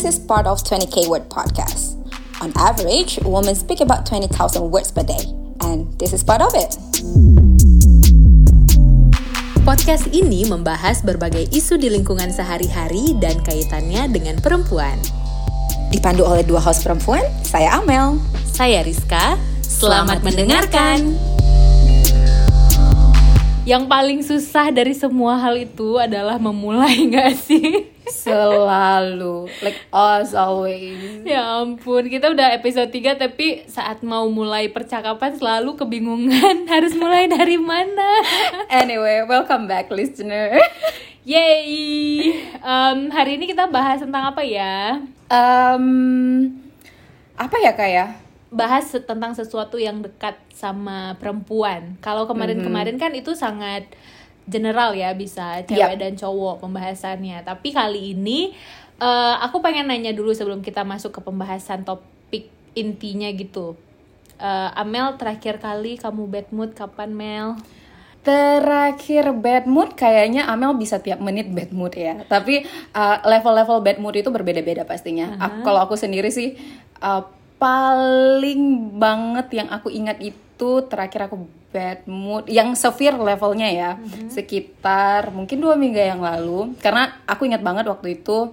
This is part of 20k word podcast. On average, women speak about 20,000 words per day, and this is part of it. Podcast ini membahas berbagai isu di lingkungan sehari-hari dan kaitannya dengan perempuan. Dipandu oleh dua host perempuan, saya Amel. Saya Rizka. Selamat, Selamat mendengarkan. Yang paling susah dari semua hal itu adalah memulai nggak sih? Selalu, like us always. Ya ampun, kita udah episode 3 tapi saat mau mulai percakapan selalu kebingungan harus mulai dari mana. Anyway, welcome back listener. Yeay! Em, hari ini kita bahas tentang apa ya? Um, apa ya kak ya? Bahas tentang sesuatu yang dekat sama perempuan. Kalau kemarin-kemarin kan itu sangat general ya, bisa cewek Yap. dan cowok pembahasannya. Tapi kali ini eh, aku pengen nanya dulu sebelum kita masuk ke pembahasan topik intinya gitu. Eh, Amel terakhir kali kamu bad mood kapan Mel? Terakhir bad mood kayaknya Amel bisa tiap menit bad mood ya. Tapi uh, level-level bad mood itu berbeda-beda pastinya. Aku- kalau aku sendiri sih uh, paling banget yang aku ingat itu terakhir aku bad mood yang severe levelnya ya sekitar mungkin dua minggu yang lalu. Karena aku ingat banget waktu itu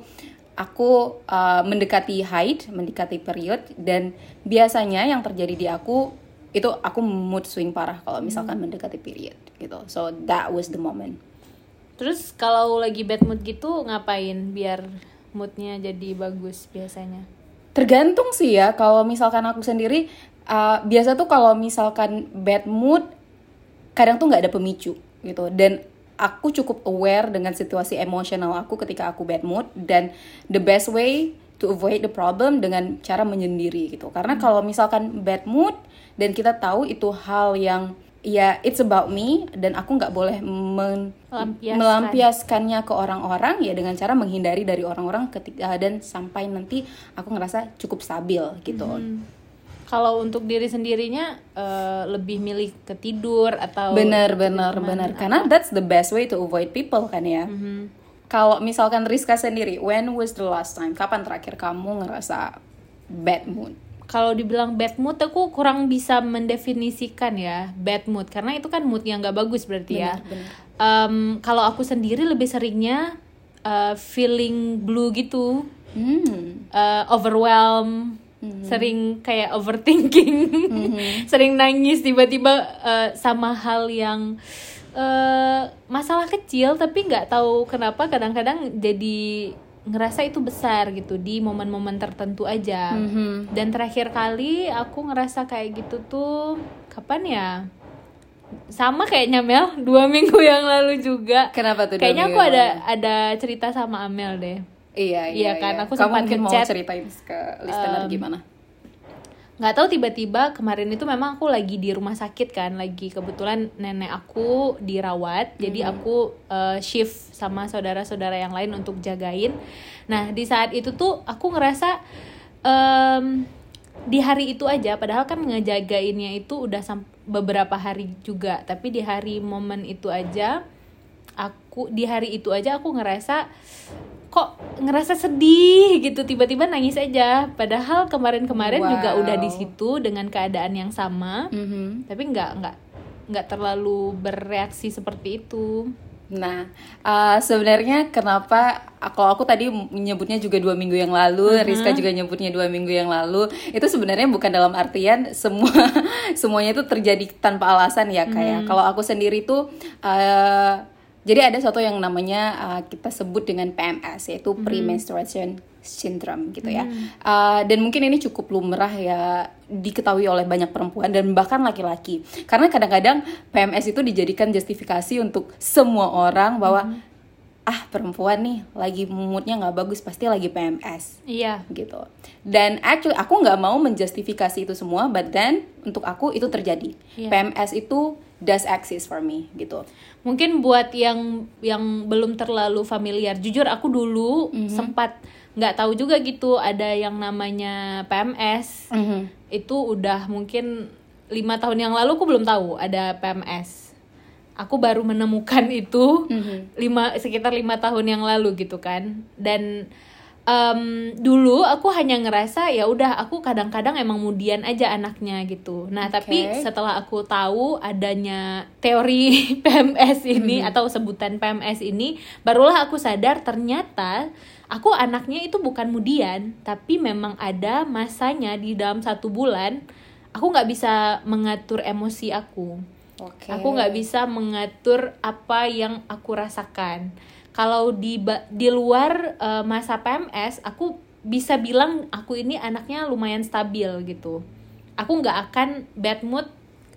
aku uh, mendekati haid mendekati period dan biasanya yang terjadi di aku itu aku mood swing parah kalau misalkan mendekati period gitu. So that was the moment. Terus kalau lagi bad mood gitu ngapain biar moodnya jadi bagus biasanya? tergantung sih ya kalau misalkan aku sendiri uh, biasa tuh kalau misalkan bad mood kadang tuh nggak ada pemicu gitu dan aku cukup aware dengan situasi emosional aku ketika aku bad mood dan the best way to avoid the problem dengan cara menyendiri gitu karena kalau misalkan bad mood dan kita tahu itu hal yang ya it's about me dan aku nggak boleh men- Melampiaskan. melampiaskannya ke orang-orang ya dengan cara menghindari dari orang-orang ketika dan sampai nanti aku ngerasa cukup stabil gitu. Hmm. Kalau untuk diri sendirinya eh, lebih milih ke tidur atau Bener bener bener karena that's the best way to avoid people kan ya. Mhm. Kalau misalkan Rizka sendiri, when was the last time? Kapan terakhir kamu ngerasa bad mood? Kalau dibilang bad mood aku kurang bisa mendefinisikan ya bad mood karena itu kan mood yang nggak bagus berarti ya. Benar, benar. Em, kalau aku sendiri lebih seringnya eh, feeling blue gitu, Hmm. eh, overwhelm, sering kayak overthinking, sering nangis tiba-tiba eh, sama hal yang eh, masalah kecil tapi nggak tahu kenapa kadang-kadang jadi ngerasa itu besar gitu di momen-momen tertentu aja. Mhm. Dan terakhir kali aku ngerasa kayak gitu tuh kapan ya? Sama kayaknya Mel dua minggu yang lalu juga. Kenapa tuh? Kayaknya aku ada lalu? ada cerita sama Amel deh. Iya iya. Iya kan, aku Kamu sempat mungkin mau ceritain ke listener gimana? nggak tahu tiba-tiba kemarin itu memang aku lagi di rumah sakit kan lagi kebetulan nenek aku dirawat jadi aku uh, shift sama saudara-saudara yang lain untuk jagain nah di saat itu tuh aku ngerasa em, di hari itu aja padahal kan ngejagainnya itu udah beberapa hari juga tapi di hari momen itu aja aku di hari itu aja aku ngerasa kok ngerasa sedih gitu tiba-tiba nangis aja padahal kemarin-kemarin juga Wow. udah di situ dengan keadaan yang sama Mhm. tapi nggak nggak nggak terlalu bereaksi seperti itu Nah, uh, sebenarnya kenapa kalau aku tadi menyebutnya juga dua minggu yang lalu, Rizka juga nyebutnya dua minggu yang lalu, itu sebenarnya bukan dalam artian semua semuanya itu terjadi tanpa alasan ya kayak. Kalau aku sendiri tuh uh, jadi ada satu yang namanya uh, kita sebut dengan PMS yaitu premenstruation syndrome gitu ya. Uh, dan mungkin ini cukup lumrah ya diketahui oleh banyak perempuan dan bahkan laki-laki. Karena kadang-kadang PMS itu dijadikan justifikasi untuk semua orang bahwa ah perempuan nih lagi moodnya nggak bagus pasti lagi PMS iya gitu. Dan actually aku nggak mau menjustifikasi itu semua, but then untuk aku itu terjadi. Iya. PMS itu does exist for me gitu. Mungkin buat yang yang belum terlalu familiar jujur aku dulu sempat nggak tahu juga gitu ada yang namanya PMS itu udah mungkin lima tahun yang lalu aku belum tahu ada PMS aku baru menemukan itu lima sekitar lima tahun yang lalu gitu kan. Dan em, dulu aku hanya ngerasa ya udah aku kadang-kadang emang mudian aja anaknya gitu. Nah, tapi Oke. setelah aku tahu adanya teori PMS ini Mm-hmm. atau sebutan PMS ini, barulah aku sadar ternyata aku anaknya itu bukan mudian, tapi memang ada masanya di dalam satu bulan aku nggak bisa mengatur emosi aku. Oke. Aku nggak bisa mengatur apa yang aku rasakan. Kalau di di luar eh, masa PMS, aku bisa bilang aku ini anaknya lumayan stabil gitu. Aku nggak akan bad mood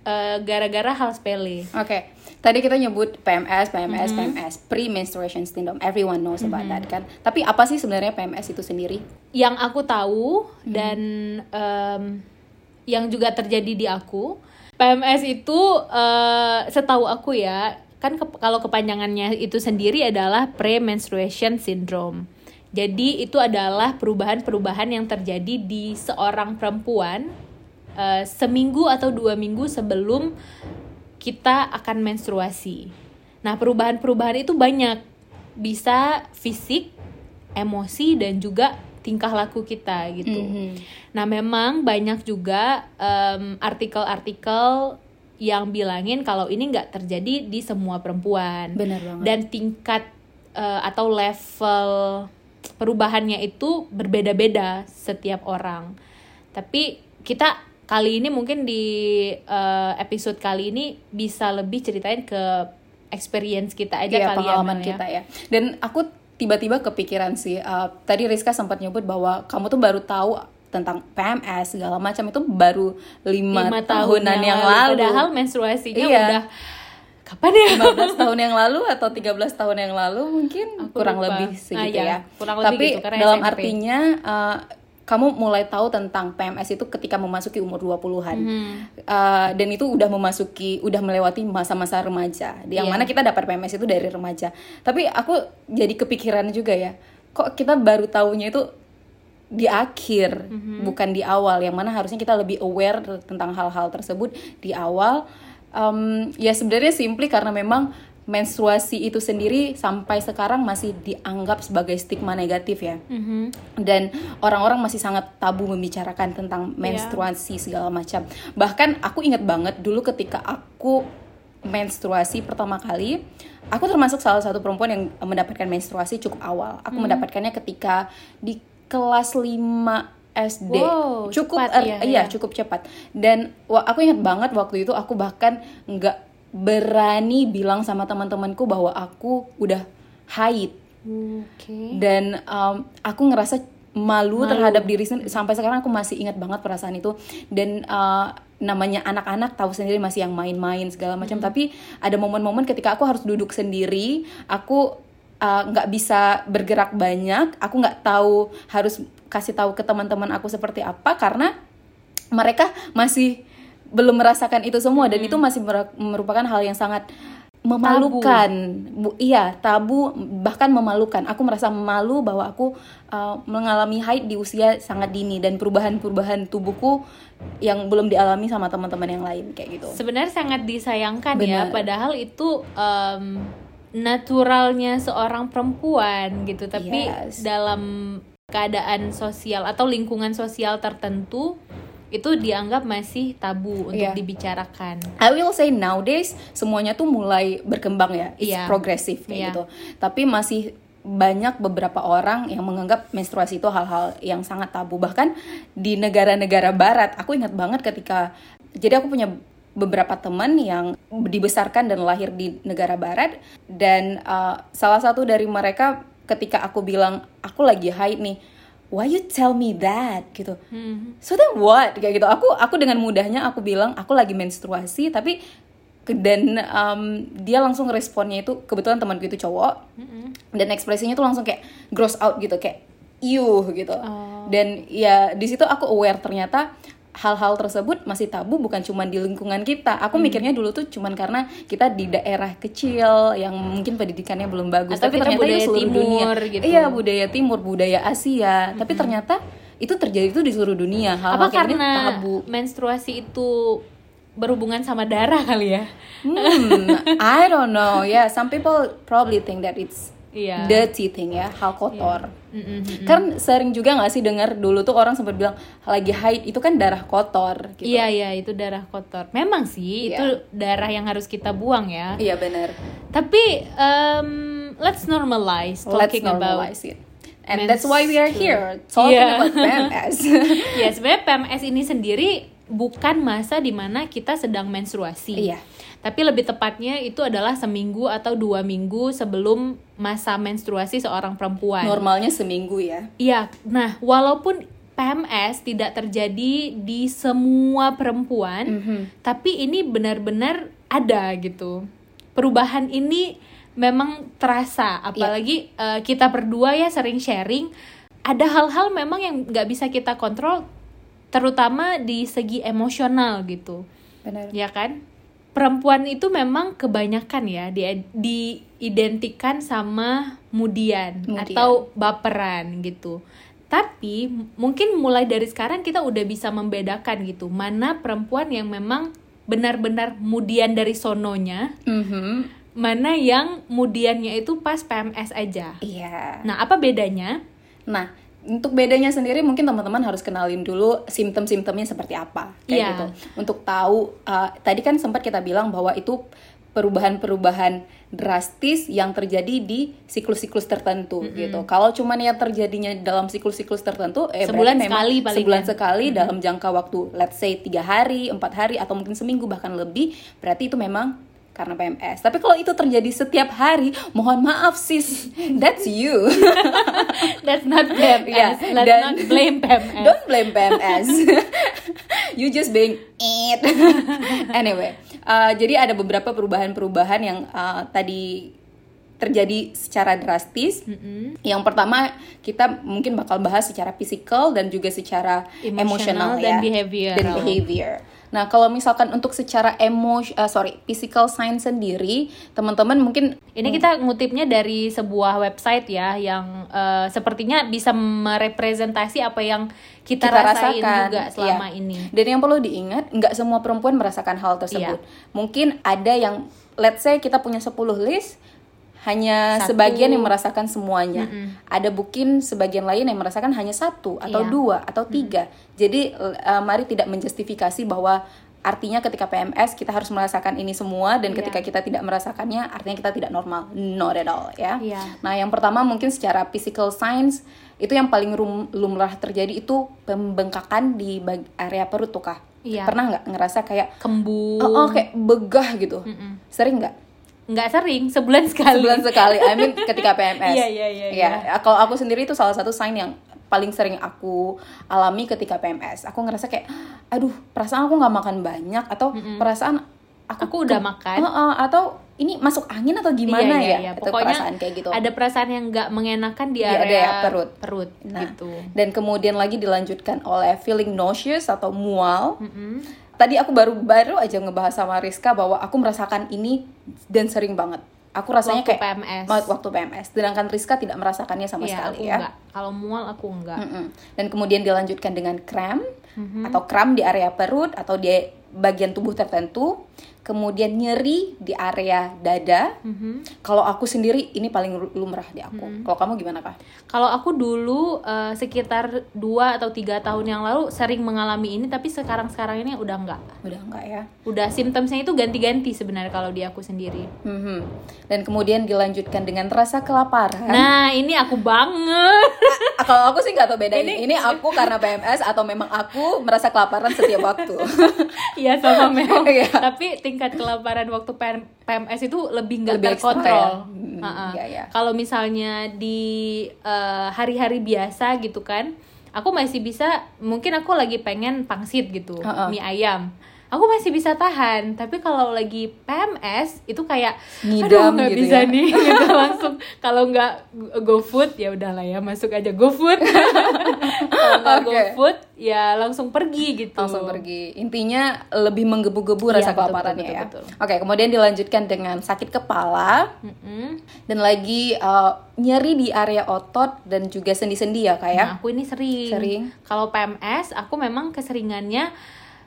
eh, gara-gara hal sepele. Oke, tadi kita nyebut PMS, PMS, Mm-hmm. PMS, pre-menstruation syndrome. Everyone knows about that kan. Tapi apa sih sebenarnya PMS itu sendiri? Yang aku tahu dan em, yang juga terjadi di aku, PMS itu eh, setahu aku ya, kan ke- kalau kepanjangannya itu sendiri adalah pre-menstruation syndrome. Jadi itu adalah perubahan-perubahan yang terjadi di seorang perempuan eh, seminggu atau dua minggu sebelum kita akan menstruasi. Nah, perubahan-perubahan itu banyak. Bisa fisik, emosi dan juga tingkah laku kita gitu. Mhm. Nah, memang banyak juga artikel-artikel yang bilangin kalau ini nggak terjadi di semua perempuan. Benar banget. Dan tingkat eh, atau level perubahannya itu berbeda-beda setiap orang. Tapi kita kali ini mungkin di eh, episode kali ini bisa lebih ceritain ke experience kita aja Iya, kali ya, pengalaman ya. kita ya. Dan aku tiba-tiba kepikiran sih. uh, tadi Rizka sempat nyebut bahwa kamu tuh baru tahu tentang PMS segala macam itu baru lima, Lima tahunan yang, lalu. Padahal menstruasinya Iya. udah kapan ya? 15 tahun yang lalu atau 13 tahun yang lalu mungkin Aku kurang lupa. lebih Ah, segitu iya, ya. kurang lebih Tapi gitu, dalam SMP. artinya uh, kamu mulai tahu tentang PMS itu ketika memasuki umur 20-an. Hmm. Uh, dan itu udah memasuki udah melewati masa-masa remaja. Yang Iya. mana kita dapat PMS itu dari remaja. Tapi aku jadi kepikiran juga ya. Kok kita baru tahunya itu di akhir, Mhm. bukan di awal. Yang mana harusnya kita lebih aware tentang hal-hal tersebut di awal. Um, ya sebenarnya simply karena memang menstruasi itu sendiri sampai sekarang masih dianggap sebagai stigma negatif ya Mhm. dan orang-orang masih sangat tabu membicarakan tentang Iya. menstruasi segala macam. Bahkan aku ingat banget dulu ketika aku menstruasi pertama kali, aku termasuk salah satu perempuan yang mendapatkan menstruasi cukup awal. Aku Hmm. mendapatkannya ketika di kelas 5 SD. Wow, cukup cepat er- ya, iya, ya. cukup cepat. Dan aku ingat banget waktu itu aku bahkan nggak berani bilang sama teman-temanku bahwa aku udah haid Oke. dan um, aku ngerasa malu, Malu. terhadap diri sendiri sampai sekarang aku masih ingat banget perasaan itu dan uh, namanya anak-anak tahu sendiri masih yang main-main segala macam tapi ada momen-momen ketika aku harus duduk sendiri aku uh, nggak bisa bergerak banyak aku nggak tahu harus kasih tahu ke teman-teman aku seperti apa karena mereka masih belum merasakan itu semua dan itu masih mer- merupakan hal yang sangat memalukan. Bu, iya tabu bahkan memalukan. Aku merasa malu bahwa aku uh, mengalami haid di usia sangat dini dan perubahan-perubahan tubuhku yang belum dialami sama teman-teman yang lain kayak gitu. Sebenarnya sangat disayangkan ya, Benar. padahal itu em, naturalnya seorang perempuan gitu, tapi Yes. dalam keadaan sosial atau lingkungan sosial tertentu itu dianggap masih tabu untuk Iya. dibicarakan. I will say nowadays semuanya tuh mulai berkembang ya, it's Iya. progresif kayak Iya. gitu. Tapi masih banyak beberapa orang yang menganggap menstruasi itu hal-hal yang sangat tabu. Bahkan di negara-negara barat, aku ingat banget ketika jadi aku punya beberapa teman yang dibesarkan dan lahir di negara barat dan uh, salah satu dari mereka ketika aku bilang aku lagi haid nih, why you tell me that gitu. Hmm. So then what? Kayak gitu. Aku aku dengan mudahnya aku bilang aku lagi menstruasi tapi dan um, dia langsung responnya itu kebetulan temanku itu cowok Mm-mm. dan ekspresinya tuh langsung kayak gross out gitu kayak iuh gitu. Oh. Dan ya di situ aku aware ternyata hal-hal tersebut masih tabu bukan cuma di lingkungan kita. Aku Hmm. mikirnya dulu tuh cuman karena kita di daerah kecil yang mungkin pendidikannya belum bagus. Atau tapi ternyata itu budaya seluruh timur dunia. gitu. Iya budaya timur, budaya Asia. Tapi ternyata itu terjadi itu di seluruh dunia. Hal-hal Apa kayak gini karena tabu. menstruasi itu berhubungan sama darah kali ya? Hmm, I don't know. Yeah, some people probably think that it's Iya. dirty thing ya, hal kotor. Mm-mm. Kan sering juga nggak sih dengar dulu tuh orang sempat bilang lagi haid itu kan darah kotor. Gitu. Iya iya itu darah kotor. Memang sih Iya. itu darah yang harus kita buang ya. Iya benar. Tapi um, let's normalize Let's talking about normalize it. And that's why we are here talking Iya. about PMS. ya sebenarnya PMS ini sendiri bukan masa di mana kita sedang menstruasi. Iya. Tapi lebih tepatnya itu adalah seminggu atau dua minggu sebelum masa menstruasi seorang perempuan. Normalnya seminggu ya. Iya, nah walaupun PMS tidak terjadi di semua perempuan, Mhm. tapi ini benar-benar ada gitu. Perubahan ini memang terasa, apalagi eh, kita berdua ya sering sharing. Ada hal-hal memang yang nggak bisa kita kontrol, terutama di segi emosional gitu, Benar. ya kan? Perempuan itu memang kebanyakan ya di diidentikan sama mudian, Mudian. atau baperan gitu. Tapi mungkin mulai dari sekarang kita udah bisa membedakan gitu mana perempuan yang memang benar-benar mudian dari sononya, Mhm. mana yang mudiannya itu pas PMS aja. Iya. Nah, apa bedanya? Nah, untuk bedanya sendiri mungkin teman-teman harus kenalin dulu simptom-simptomnya seperti apa kayak Iya. gitu. Untuk tahu uh, tadi kan sempat kita bilang bahwa itu perubahan-perubahan drastis yang terjadi di siklus-siklus tertentu gitu. Kalau cuman yang terjadinya dalam siklus-siklus tertentu eh Sebulan memang sekali paling sebulan kan. sekali dalam jangka waktu let's say tiga hari, empat hari atau mungkin seminggu bahkan lebih, berarti itu memang karena PMS. Tapi kalau itu terjadi setiap hari, mohon maaf sis, that's you. That's not PMS. Iya, Let's dan- not blame PMS. Don't blame PMS. you just being it. anyway, uh, jadi ada beberapa perubahan-perubahan yang uh, tadi terjadi secara drastis. Yang pertama kita mungkin bakal bahas secara fisikal dan juga secara Emotional emosional dan ya. behavioral. Dan behavior. Nah, kalau misalkan untuk secara emosi, uh, sorry, physical science sendiri, teman-teman mungkin Ini kita ngutipnya dari sebuah website ya yang eh, sepertinya bisa merepresentasi apa yang kita, kita rasain rasakan juga selama Iya. ini. Dan yang perlu diingat, nggak semua perempuan merasakan hal tersebut. Mungkin ada yang, let's say kita punya 10 list, hanya Satu. sebagian yang merasakan semuanya. Ada mungkin sebagian lain yang merasakan hanya satu atau Iya. dua atau tiga. Jadi eh, mari tidak menjustifikasi bahwa artinya ketika PMS kita harus merasakan ini semua dan Iya. ketika kita tidak merasakannya artinya kita tidak normal. Not at all ya. Iya. Nah, yang pertama mungkin secara physical science itu yang paling rum- lumrah terjadi itu pembengkakan di area perut tuh kah? Iya. Pernah nggak ngerasa kayak Kembung. oh, oh, kayak begah gitu? Sering nggak? Nggak sering, sebulan sekali. Sebulan sekali. I mean ketika PMS. Iya, iya, iya, Ya, kalau aku sendiri itu salah satu sign yang paling sering aku alami ketika PMS. Aku ngerasa kayak, aduh, perasaan aku nggak makan banyak atau perasaan aku, Aku udah makan. Oh, oh, atau ini masuk angin atau gimana Iya, iya, ya? iya. Itu Pokoknya perasaan kayak gitu. Ada perasaan yang nggak mengenakan di Di area, area perut. perut Nah, gitu. Dan kemudian lagi dilanjutkan oleh feeling nauseous atau mual. Tadi aku baru baru aja ngebahas sama Rizka bahwa aku merasakan ini dan sering banget. Aku rasanya Waktu kayak PMS. waktu PMS. Sedangkan Rizka tidak merasakannya sama Iya, sekali aku ya. Kalau mual aku enggak. Mm-mm. Dan kemudian dilanjutkan dengan kram Mm-hmm. atau kram di area perut atau di bagian tubuh tertentu. Kemudian nyeri di area dada. Mm-hmm. Kalau aku sendiri ini paling lumrah di aku. Kalau kamu gimana kak? Kalau aku dulu eh, sekitar dua atau tiga tahun yang lalu sering mengalami ini, tapi sekarang sekarang ini udah enggak. Udah enggak ya? Udah simptomnya itu ganti-ganti sebenarnya kalau di aku sendiri. Mhm. Dan kemudian dilanjutkan dengan rasa kelaparan. Nah ini aku banget. Ah, kalau aku sih nggak tahu beda ini. Ini aku karena PMS atau memang aku merasa kelaparan setiap waktu. Iya sama Mel. Iya. Tapi tingkat kelaparan waktu PM PMS itu lebih nggak terkontrol. ya? Hmm, iya, iya. Kalau misalnya di eh, hari-hari biasa gitu kan, aku masih bisa. Mungkin aku lagi pengen pangsit gitu, Ha-ha. mie ayam. Aku masih bisa tahan, tapi kalau lagi PMS itu kayak Ngidam aduh nggak gitu bisa ya. nih gitu langsung kalau nggak GoFood ya udahlah ya masuk aja GoFood. kalau nggak Oke. GoFood ya langsung pergi gitu. Langsung pergi. Intinya lebih menggebu-gebu Iya, rasa betul, kelaparannya ya. betul, Oke, kemudian dilanjutkan dengan sakit kepala Mm-mm. dan lagi eh, nyeri di area otot dan juga sendi-sendi ya kak ya. Nah, aku ini sering. Sering. Kalau PMS, aku memang keseringannya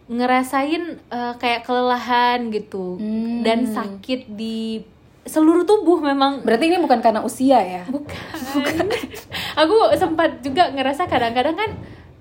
ngerasain eh, kayak kelelahan gitu Hmm. dan sakit di seluruh tubuh memang Berarti ini bukan karena usia ya? bukan. aku sempat juga ngerasa kadang-kadang kan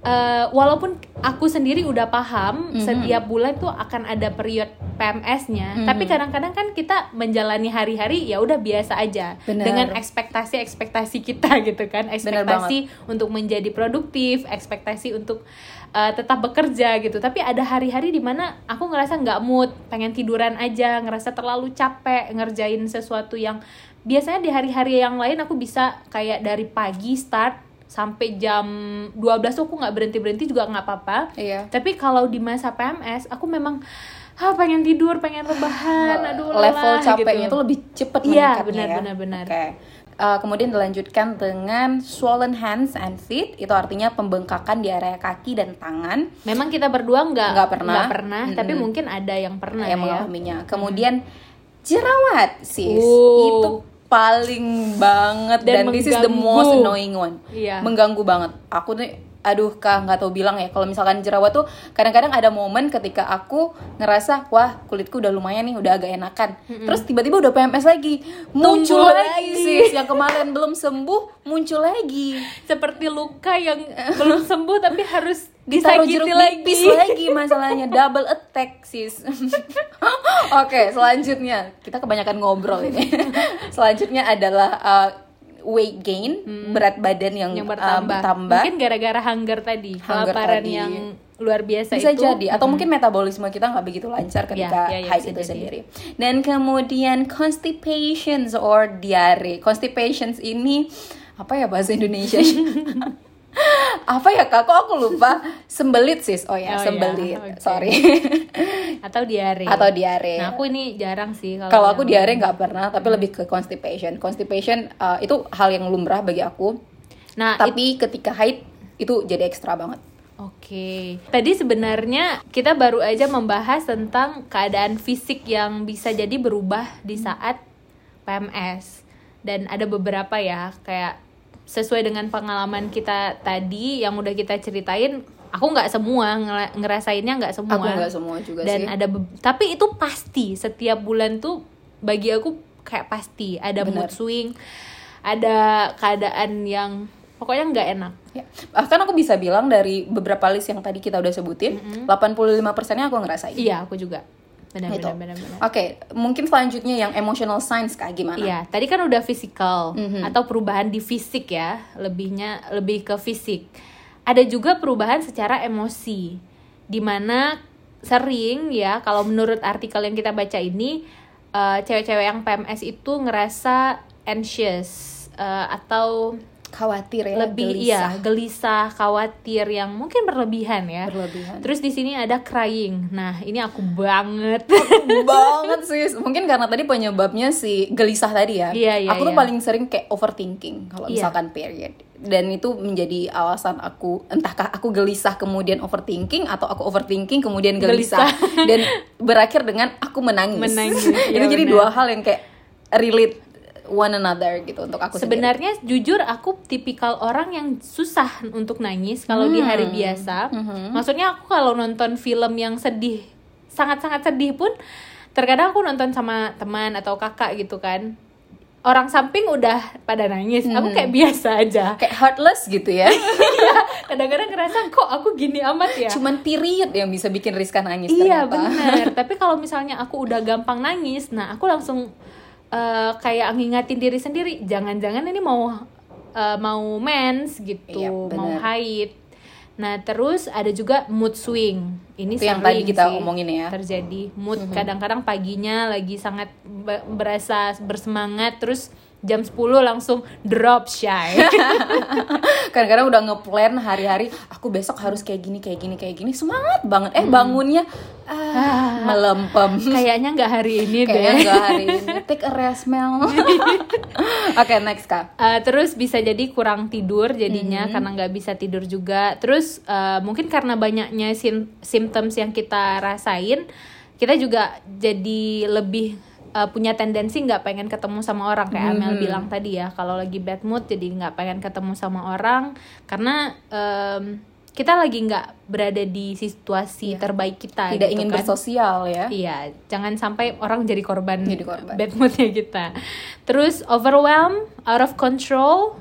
eh, walaupun aku sendiri udah paham Mhm. setiap bulan tuh akan ada period PMS-nya, Mhm. tapi kadang-kadang kan kita menjalani hari-hari ya udah biasa aja Bener. dengan ekspektasi-ekspektasi kita gitu kan, ekspektasi untuk menjadi produktif, ekspektasi untuk eh, tetap bekerja gitu. Tapi ada hari-hari di mana aku ngerasa nggak mood, pengen tiduran aja, ngerasa terlalu capek ngerjain sesuatu yang biasanya di hari-hari yang lain aku bisa kayak dari pagi start sampai jam 12 tuh aku nggak berhenti berhenti juga nggak apa-apa Iya. tapi kalau di masa PMS aku memang ah pengen tidur pengen rebahan aduh level lelah, capeknya gitu. itu lebih cepat Iya, benar, ya. benar, benar. Oke. Uh, kemudian dilanjutkan dengan swollen hands and feet, itu artinya pembengkakan di area kaki dan tangan memang kita berdua nggak Nggak pernah. nggak pernah Mm-mm. tapi mungkin ada yang pernah yang ya mengalaminya. Kemudian jerawat, sis. Oh. Itu paling banget dan, Dan this is the most annoying one. Iya. Mengganggu banget. Aku nih aduh kak nggak tahu bilang ya. Kalau misalkan jerawat tuh kadang-kadang ada momen ketika aku ngerasa wah kulitku udah lumayan nih udah agak enakan. Terus tiba-tiba udah PMS lagi. Muncul Tumbuh lagi. lagi. sis yang kemarin belum sembuh muncul lagi. Seperti luka yang belum sembuh tapi harus ditaruh jeruk lagi. nipis lagi masalahnya. Double attack sis. Oke selanjutnya. Kita kebanyakan ngobrol ini. Selanjutnya adalah uh, weight gain berat badan yang, yang uh, bertambah. bertambah. Mungkin gara-gara hunger tadi Hunger kelaparan tadi. yang luar biasa bisa itu. jadi. Atau mungkin metabolisme kita nggak begitu lancar ketika ya, ya, haid bisa itu jadi. sendiri. Dan kemudian constipations or diare. Constipations ini apa ya bahasa Indonesia apa ya kak? Kok aku lupa? Sembelit sis. Oh ya Oh ya, sembelit. oke. sorry. Atau diare. Atau diare. Nah aku ini jarang sih kalau kalau aku diare nggak pernah tapi lebih ke constipation. Constipation uh, itu hal yang lumrah bagi aku. Nah tapi ketika haid itu jadi ekstra banget. Oke, tadi sebenarnya kita baru aja membahas tentang keadaan fisik yang bisa jadi berubah di saat PMS dan ada beberapa ya kayak sesuai dengan pengalaman kita tadi yang udah kita ceritain. Aku nggak semua ngerasainnya nggak semua. aku nggak semua juga dan sih ada tapi itu pasti setiap bulan tuh bagi aku kayak pasti ada Benar. mood swing, ada keadaan yang pokoknya nggak enak. Ya. Bahkan aku bisa bilang dari beberapa list yang tadi kita udah sebutin, 85 persennya aku ngerasain. Iya, aku juga. Benar, Gitu. benar. Oke, mungkin selanjutnya yang emotional signs kak gimana? Iya, tadi kan udah physical Mhm. atau perubahan di fisik ya, lebihnya lebih ke fisik. Ada juga perubahan secara emosi, di mana sering ya, kalau menurut artikel yang kita baca ini, eh, cewek-cewek yang PMS itu ngerasa anxious eh, atau Khawatir ya, lebih gelisah. iya gelisah, khawatir yang mungkin berlebihan ya. berlebihan. Terus di sini ada crying. Nah, ini aku banget. banget sih. Mungkin karena tadi penyebabnya si gelisah tadi ya. Iya, iya, aku tuh iya. paling sering kayak overthinking kalau Iya. misalkan period. Dan itu menjadi alasan aku entahkah aku gelisah kemudian overthinking atau aku overthinking kemudian gelisah, dan berakhir dengan aku menangis. Menangis, itu iya jadi dua hal yang kayak relate one another gitu untuk aku sendiri. Sebenarnya jujur aku tipikal orang yang susah untuk nangis kalau di hari biasa. Maksudnya aku kalau nonton film yang sedih, sangat-sangat sedih pun terkadang aku nonton sama teman atau kakak gitu kan. Orang samping udah pada nangis, aku kayak biasa aja. kayak heartless gitu ya. Kadang-kadang ngerasa kok aku gini amat ya. Cuman period yang bisa bikin Rizka nangis Iya ternyata. benar. Tapi kalau misalnya aku udah gampang nangis, nah aku langsung eh, kayak ngingatin diri sendiri, jangan-jangan ini mau eh, mau mens gitu, Iya, mau haid. Nah terus ada juga mood swing. Ini Itu yang tadi kita sih omongin ya. Terjadi mood kadang-kadang paginya lagi sangat be- berasa bersemangat, terus jam 10 langsung drop shy. kadang-kadang udah ngeplan hari-hari aku besok harus kayak gini kayak gini kayak gini semangat banget eh bangunnya ah, melempem Kayaknya nggak hari ini kayaknya deh. enggak hari ini take a rest Mel oke next kak Uh, terus bisa jadi kurang tidur jadinya Mm-hmm. karena nggak bisa tidur juga. Terus uh, mungkin karena banyaknya sim symptoms yang kita rasain, kita juga jadi lebih uh, punya tendensi nggak pengen ketemu sama orang kayak Amel Mm-hmm. bilang tadi ya. Kalau lagi bad mood jadi nggak pengen ketemu sama orang karena um, kita lagi nggak berada di situasi Iya. terbaik kita tidak gitu ingin kan. bersosial ya Iya, jangan sampai orang jadi korban, Jadi korban. bad moodnya kita. Terus overwhelm, out of control,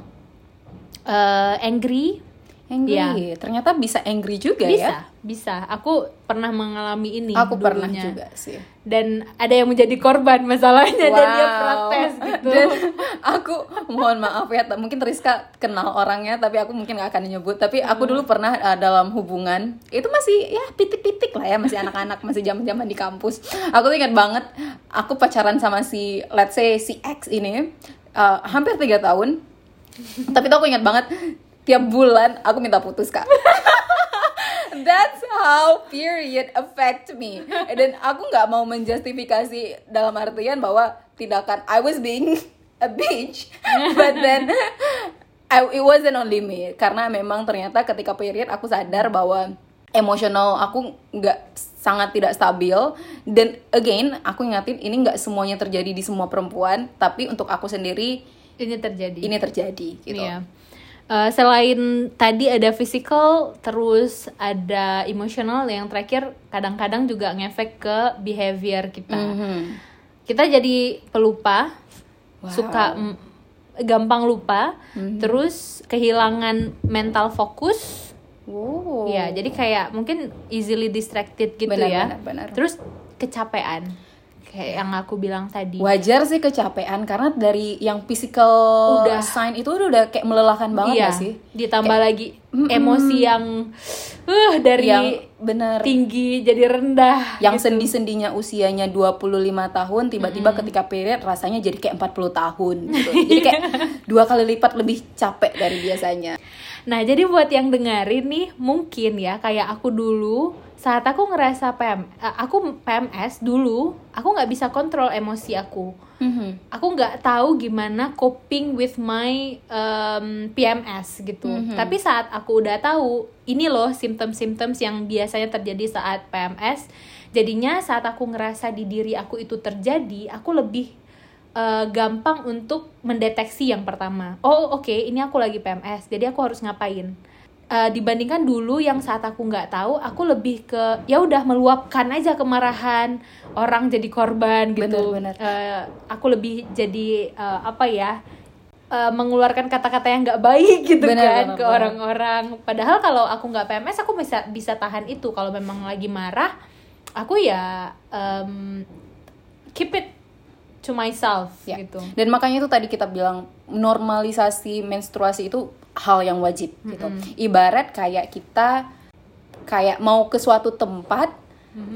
eh, angry, angry Iya. ternyata bisa angry juga bisa, ya bisa. Aku pernah mengalami ini. aku pernah dulunya. juga sih Dan ada yang menjadi korban masalahnya dan dia Wow. protes gitu. Dan aku mohon maaf ya, mungkin Rizka kenal orangnya, tapi aku mungkin gak akan nyebut. Tapi aku dulu pernah uh, dalam hubungan, itu masih ya pitik-pitik lah ya, masih anak-anak, masih zaman-zaman di kampus. Aku tuh ingat banget, aku pacaran sama si, let's say si X ini, uh, hampir tiga tahun. tapi tuh aku ingat banget, tiap bulan aku minta putus kak. That's how period affect me. Dan aku nggak mau menjustifikasi dalam artian bahwa tindakan I was being a bitch, but then I, it wasn't only me. Karena memang ternyata ketika period aku sadar bahwa emosional aku nggak sangat tidak stabil dan again aku ingatin ini nggak semuanya terjadi di semua perempuan tapi untuk aku sendiri ini terjadi. ini terjadi gitu Iya. Eh, selain tadi ada physical, terus ada emosional yang terakhir kadang-kadang juga ngefek ke behavior kita. Mhm. Kita jadi pelupa, Wow. suka mm, gampang lupa, terus kehilangan mental fokus. Wow. Ya, jadi kayak mungkin easily distracted gitu Benar, ya. benar, benar. Terus kecapean. Kayak yang aku bilang tadi. Wajar sih kecapean karena dari yang physical Udah. sign itu udah, udah kayak melelahkan banget iya, gak sih? ditambah lagi emosi yang uh dari Yang bener tinggi jadi rendah. yang gitu. sendi-sendinya usianya 25 tahun tiba-tiba ketika period rasanya jadi kayak 40 tahun gitu. Jadi kayak dua kali lipat lebih capek dari biasanya. Nah, jadi buat yang dengerin nih, mungkin ya kayak aku dulu saat aku ngerasa PM, eh, aku PMS dulu, aku nggak bisa kontrol emosi aku. Mhm. Aku nggak tahu gimana coping with my um, PMS gitu. Tapi saat aku udah tahu, ini loh symptom-symptoms yang biasanya terjadi saat PMS. Jadinya saat aku ngerasa di diri aku itu terjadi, aku lebih uh, gampang untuk mendeteksi yang pertama. Oh oke, ini aku lagi PMS, jadi aku harus ngapain? Uh, dibandingkan dulu yang saat aku nggak tahu, aku lebih ke ya udah meluapkan aja kemarahan orang jadi korban gitu. Bener, bener. Uh, aku lebih jadi uh, apa ya? uh, mengeluarkan kata-kata yang nggak baik gitu Bener, kan bener, ke orang-orang. Padahal kalau aku nggak PMS aku bisa bisa tahan itu. Kalau memang lagi marah, aku ya um, keep it to myself Ya. gitu. Dan makanya itu tadi kita bilang normalisasi menstruasi itu hal yang wajib gitu. Ibarat kayak kita kayak mau ke suatu tempat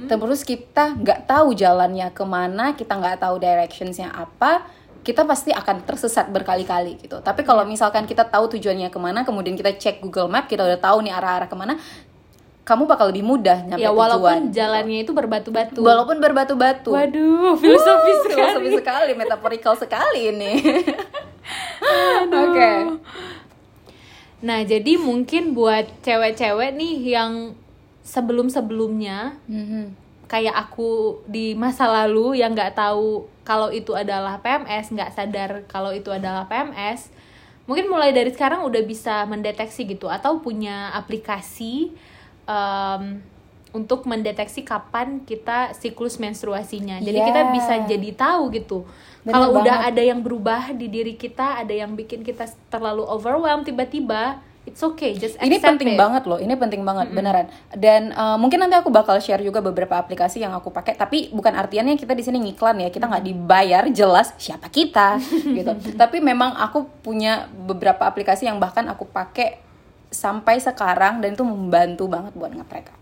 terus kita nggak tahu jalannya ke mana, kita nggak tahu directionsnya apa, kita pasti akan tersesat berkali-kali gitu. Tapi kalau misalkan kita tahu tujuannya ke mana, kemudian kita cek Google Map, kita udah tahu nih arah-arah ke mana, kamu bakal lebih mudah nyampe Ya tujuan. walaupun jalannya itu berbatu-batu. Walaupun berbatu-batu. Waduh, filosofis Uh, sekali. filosofi sekali, metaphorical sekali ini. Oke. Nah, jadi mungkin buat cewek-cewek nih yang sebelum-sebelumnya Mhm. kayak aku di masa lalu yang nggak tahu kalau itu adalah PMS, nggak sadar kalau itu adalah PMS, mungkin mulai dari sekarang udah bisa mendeteksi gitu atau punya aplikasi em, untuk mendeteksi kapan kita siklus menstruasinya. Jadi kita Yeah. bisa jadi tahu gitu. Kalau udah ada yang berubah di diri kita, ada yang bikin kita terlalu overwhelmed tiba-tiba, it's okay, just Ini accept penting it. banget loh, ini penting banget beneran. Dan uh, mungkin nanti aku bakal share juga beberapa aplikasi yang aku pakai. Tapi bukan artiannya kita di sini ngiklan ya, kita nggak dibayar, jelas siapa kita gitu. Tapi memang aku punya beberapa aplikasi yang bahkan aku pakai sampai sekarang dan itu membantu banget buat ngetrack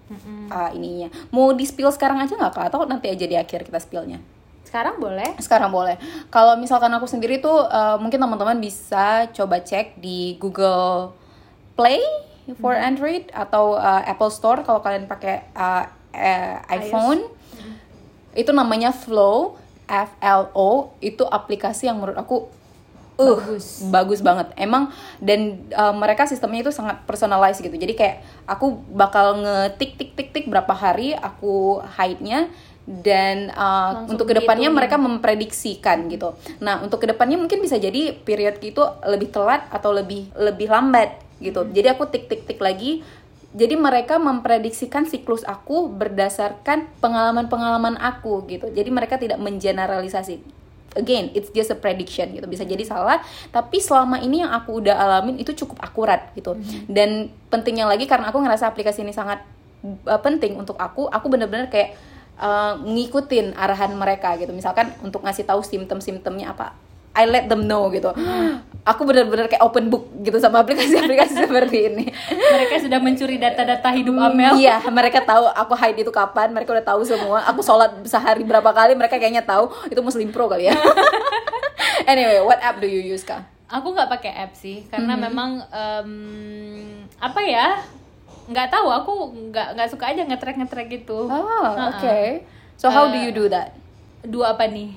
uh, ininya. Mau di spill sekarang aja nggak kak? Atau nanti aja di akhir kita spillnya? Sekarang boleh. Sekarang boleh. Kalau misalkan aku sendiri tuh uh, mungkin teman-teman bisa coba cek di Google Play for Android atau uh, Apple Store kalau kalian pakai uh, eh, iPhone. Itu namanya Flow, F L O. Itu aplikasi yang menurut aku uh, Bagus. bagus banget. Emang dan uh, mereka sistemnya itu sangat personalized gitu. Jadi kayak aku bakal ngetik tik tik tik berapa hari aku hide-nya dan uh, Langsung untuk ke depannya dihitungin. mereka memprediksikan gitu. Nah untuk ke depannya mungkin bisa jadi period itu lebih telat atau lebih lebih lambat gitu. Jadi aku tik tik tik lagi jadi mereka memprediksikan siklus aku berdasarkan pengalaman-pengalaman aku gitu. Jadi mereka tidak mengeneralisasi. Again, it's just a prediction gitu. Bisa jadi salah, tapi selama ini yang aku udah alamin itu cukup akurat gitu. Dan pentingnya lagi karena aku ngerasa aplikasi ini sangat uh, penting untuk aku, aku bener-bener kayak uh, ngikutin arahan mereka gitu. Misalkan untuk ngasih tahu simptom-simptomnya apa, I let them know gitu. Aku bener-bener kayak open book gitu sama aplikasi-aplikasi seperti ini. Mereka sudah mencuri data-data hidup Amel. Iya, mereka tahu aku hide itu kapan, mereka udah tahu semua. Aku sholat sehari berapa kali, mereka kayaknya tahu. Itu Muslim Pro kali ya. anyway, what app do you use kak? Aku nggak pakai app sih, karena Mm-hmm. memang em, apa ya? Nggak tahu. Aku nggak nggak suka aja ngetrack ngetrack gitu. Oh, Uh-uh. okay. So how do Uh, you do that? Dua apa nih?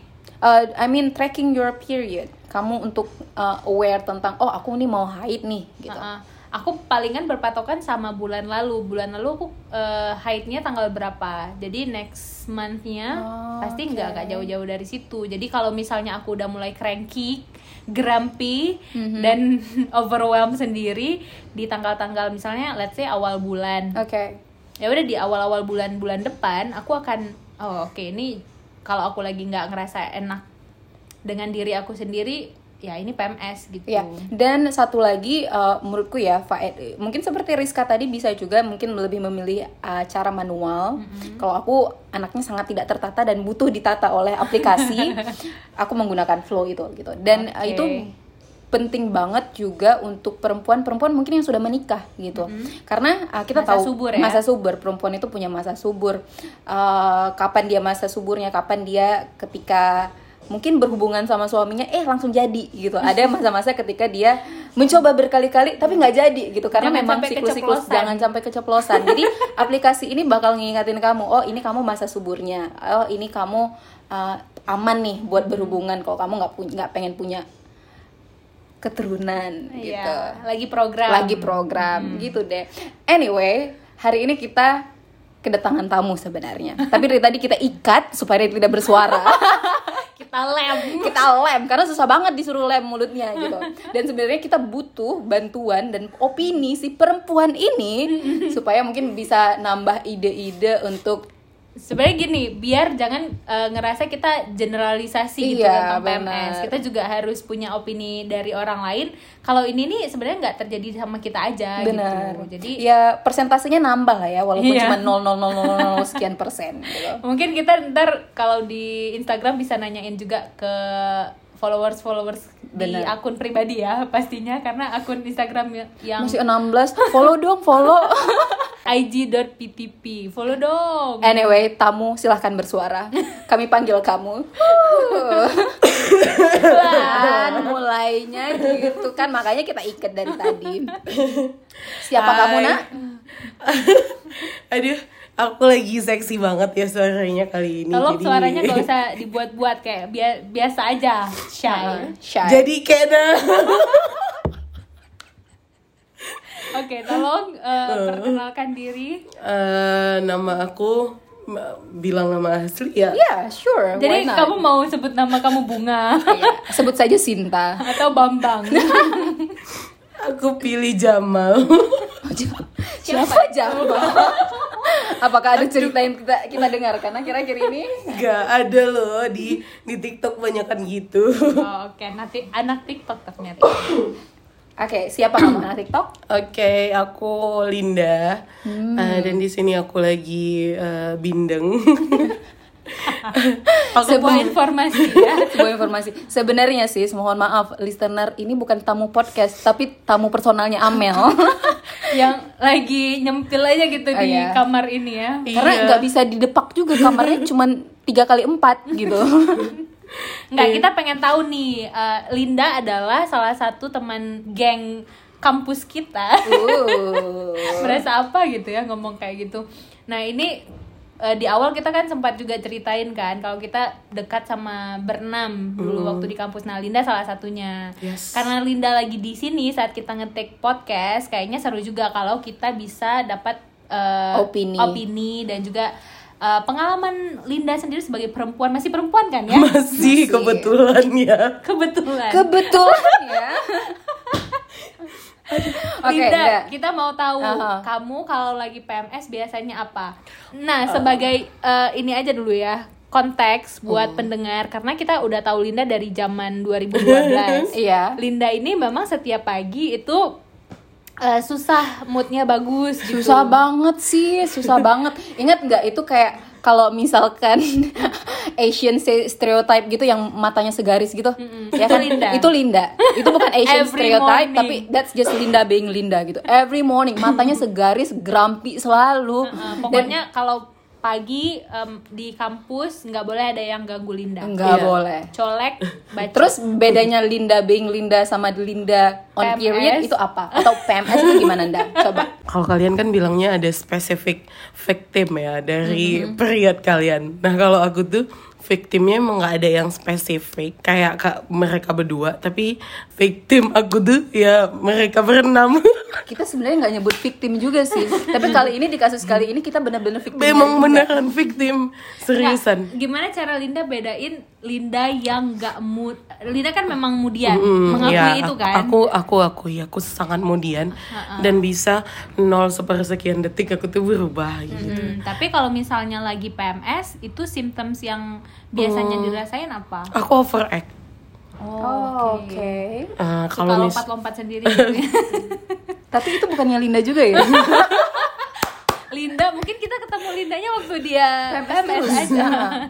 Uh, I mean tracking your period. Kamu untuk uh, aware tentang oh aku nih mau haid nih gitu. Uh-uh. Aku palingan berpatokan sama bulan lalu. Bulan lalu aku eh, haidnya tanggal berapa. Jadi next month-nya Oh, pasti nggak nggak jauh-jauh dari situ. Jadi kalau misalnya aku udah mulai cranky, grumpy Mhm. dan overwhelmed sendiri di tanggal-tanggal misalnya let's say awal bulan. Oke. Ya udah di awal-awal bulan-bulan depan aku akan oh oke ini kalau aku lagi nggak ngerasa enak dengan diri aku sendiri ya ini PMS gitu. Ya, dan satu lagi uh, menurutku ya, Faed, mungkin seperti Rizka tadi bisa juga mungkin lebih memilih uh, cara manual. Kalau aku anaknya sangat tidak tertata dan butuh ditata oleh aplikasi, aku menggunakan Flow itu gitu. Dan uh, Oke. itu penting banget juga untuk perempuan-perempuan mungkin yang sudah menikah gitu. Karena uh, kita Masa tahu subur ya? masa subur perempuan itu punya masa subur. Uh, kapan dia masa suburnya, kapan dia ketika mungkin berhubungan sama suaminya eh langsung jadi gitu. Ada masa-masa ketika dia mencoba berkali-kali tapi nggak jadi gitu. Karena Jangan memang siklus-siklus jangan sampai keceplosan. Jadi aplikasi ini bakal ngingatin kamu oh ini kamu masa suburnya. Oh ini kamu uh, aman nih buat berhubungan. Kalau kamu nggak punya nggak pengen punya keturunan gitu. Iya, lagi program. lagi program gitu deh. Anyway hari ini kita kedatangan tamu sebenarnya. Tapi dari tadi kita ikat supaya dia tidak bersuara. Kita lem. kita lem karena susah banget disuruh lem mulutnya gitu. Dan sebenarnya kita butuh bantuan dan opini si perempuan ini supaya mungkin bisa nambah ide-ide untuk Sebenarnya gini, biar jangan eh, ngerasa kita generalisasi gitu Iya, tentang PMS. benar. Kita juga harus punya opini dari orang lain. Kalau ini nih sebenarnya nggak terjadi sama kita aja benar gitu. Jadi ya persentasenya nambah lah ya walaupun Iya. cuma 0,000 sekian persen gitu mungkin kita ntar kalau di Instagram bisa nanyain juga ke followers followers di Benar. akun pribadi ya pastinya karena akun Instagram ya- yang masih 16 follow dong follow ig.ppp follow dong Anyway, tamu silahkan bersuara. Kami panggil kamu. Dan mulainya gitu kan, makanya kita ikat dari tadi. Siapa Hai. kamu nak? Aduh, aku lagi seksi banget ya suaranya kali ini. Tolong jadi- suaranya gak usah dibuat-buat kayak bia- biasa aja, shy. Shy. Jadi Kena. Oke, tolong eh, perkenalkan diri. Eh, nama aku bilang nama asli ya. Ya, sure. Jadi kamu mau sebut nama kamu Bunga Iya, sebut saja Sinta. atau Bambang? Aku pilih Jamal. Siapa Jamal? Apakah ada cerita yang kita kita dengarkan akhir-akhir ini? Gak ada loh di di TikTok banyakan gitu. Oh, Oke, nanti anak TikTok ternyata. Oke, siapa kamu anak TikTok? Oke, aku Linda. Eh, dan di sini aku lagi eh, bindeng. aku Sebuah informasi ya. Sebuah informasi. Sebenarnya sih, mohon maaf, listener ini bukan tamu podcast, tapi tamu personalnya Amel. yang lagi nyempil aja gitu Oh, di iya. kamar ini ya. Karena Iya. nggak bisa didepak juga kamarnya cuman tiga kali empat gitu. Nggak, kita pengen tahu nih, eh, Linda adalah salah satu teman geng kampus kita. Uh. Merasa apa gitu ya ngomong kayak gitu. Nah ini eh, di awal kita kan sempat juga ceritain kan kalau kita dekat sama berenam dulu waktu di kampus. Nah Linda salah satunya. Yes. Karena Linda lagi di sini saat kita ngetik podcast, kayaknya seru juga kalau kita bisa dapat eh, Opini. opini dan juga eh, pengalaman Linda sendiri sebagai perempuan masih perempuan kan ya? masih kebetulan ya. Kebetulan. Kebetulan ya. Oke, Linda, enggak. kita mau tahu Aha. kamu kalau lagi PMS biasanya apa? Nah, sebagai eh, ini aja dulu ya konteks buat Hmm. pendengar karena kita udah tahu Linda dari zaman 2012. Iya. Linda ini memang setiap pagi itu eh, susah moodnya bagus gitu. Susah banget sih, susah banget. Ingat nggak itu kayak kalau misalkan Asian stereotype gitu yang matanya segaris gitu, ya Itu kan? Linda. Itu Linda. Itu bukan Asian Every stereotype, morning. tapi that's just Linda being Linda gitu. Every morning matanya segaris, grumpy selalu. Dan pokoknya kalau pagi em, di kampus nggak boleh ada yang ganggu Linda. nggak Iya. boleh. Colek, baca. Terus bedanya Linda being Linda sama Linda on PMS. period itu apa? Atau PMS itu gimana Nda? Coba. Kalau kalian kan bilangnya ada spesifik victim ya dari Mm-hmm. period kalian. Nah kalau aku tuh victimnya emang nggak ada yang spesifik kayak kak mereka berdua. Tapi victim aku tuh ya mereka berenam. Kita sebenarnya nggak nyebut victim juga sih. Tapi kali ini di kasus kali ini kita benar-benar victim. Memang beneran victim seriusan. Nggak, gimana cara Linda bedain Linda yang nggak mood? Linda kan memang mudian, Mm, mengakui ya, itu kan. Aku aku aku ya aku sangat kemudian dan bisa nol sepersekian detik aku tuh berubah gitu. Hmm, tapi kalau misalnya lagi PMS, itu symptoms yang biasanya dirasain apa? Aku overact. Oh, oke. Eh, Suka kalau mis lompat-lompat sendiri gitu ya. Tapi itu bukannya Linda juga ya? Linda, mungkin kita ketemu Lindanya waktu dia PMS aja.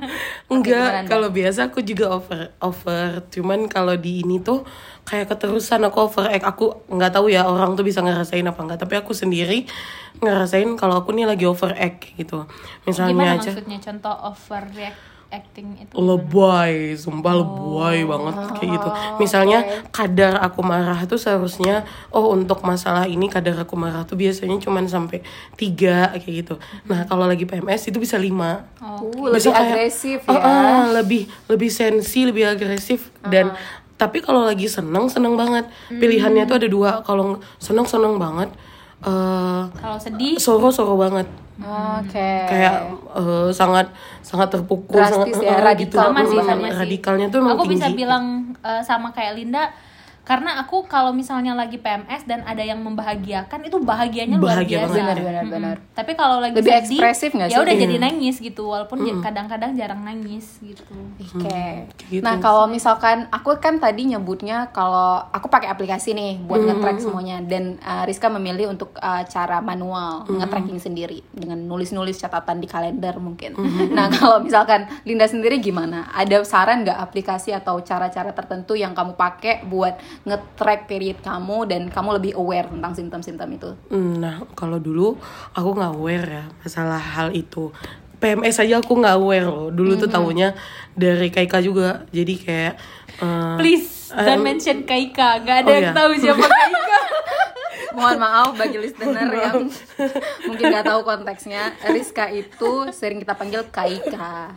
enggak gimana, Nda? kalau biasa aku juga over over cuman kalau di ini tuh kayak keterusan aku overact aku nggak tahu ya orang tuh bisa ngerasain apa enggak tapi aku sendiri ngerasain kalau aku nih lagi overact gitu misalnya Gimana aja maksudnya contoh overreact acting itu? lebay, sumpah lebay banget kayak gitu. Misalnya kadar aku marah tuh seharusnya oh untuk masalah ini kadar aku marah tuh biasanya cuman sampai tiga kayak gitu. Nah kalau lagi PMS itu bisa lima. Uh, Bisa lebih kayak, agresif "Ah, ya. ah, lebih lebih sensi, lebih agresif dan tapi kalau lagi seneng seneng banget. Pilihannya tuh ada dua. Kalau seneng seneng banget, eh Kalau sedih, soro soro banget Oke. kayak eh, sangat sangat terpukul Drastis sangat ya, eh, radikal sama sih sama sih. radikalnya tuh emang aku bisa tinggi. bilang eh, sama kayak Linda karena aku kalau misalnya lagi PMS dan ada yang membahagiakan itu bahagianya luar Bahagia biasa. banget. Benar, benar, benar. Tapi kalau lagi Lebih sedih, ekspresif nggak ya sih? udah Iya. jadi nangis gitu walaupun kadang-kadang jarang nangis gitu. Oke. kayak gitu. Nah, kalau misalkan aku kan tadi nyebutnya kalau aku pakai aplikasi nih buat nge-track semuanya dan uh, Rizka memilih untuk uh, cara manual nge-tracking sendiri dengan nulis-nulis catatan di kalender mungkin. Nah, kalau misalkan Linda sendiri gimana? Ada saran nggak aplikasi atau cara-cara tertentu yang kamu pakai buat nge-track period kamu dan kamu lebih aware tentang simptom-simptom itu? Hmm, nah kalau dulu aku nggak aware ya masalah hal itu PMS aja aku nggak aware loh dulu tuh tahunya dari Kaika juga jadi kayak eh, Please don't Um, mention Kaika, gak ada oh yang iya. tahu siapa Kaika. Mohon maaf bagi listener yang mungkin nggak tahu konteksnya. Rizka itu sering kita panggil Kaika.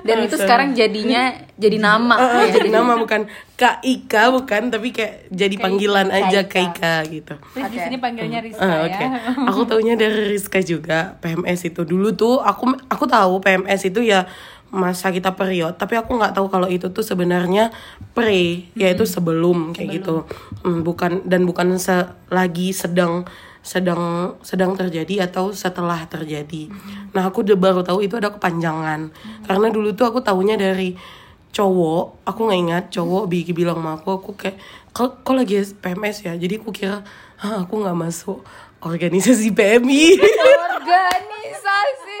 Dan itu sekarang jadinya jadi nama. eh, ya. jadi nama bukan Kak Ika bukan tapi kayak jadi panggilan aja Kaika. Kaika gitu Please di sini panggilnya Rizka Ah, ya. Oke, aku taunya dari Rizka juga PMS itu dulu tuh aku aku tahu PMS itu ya masa kita period tapi aku nggak tahu kalau itu tuh sebenarnya pre yaitu sebelum kayak gitu. Hmm, bukan dan bukan se- lagi sedang sedang sedang terjadi atau setelah terjadi. Nah aku udah baru tahu itu ada kepanjangan. Karena dulu tuh aku tahunya dari cowok aku nggak ingat cowok Bigi bilang sama aku aku kayak kok kok lagi PMS ya? Jadi aku kira Hah, aku nggak masuk organisasi PMI Organisasi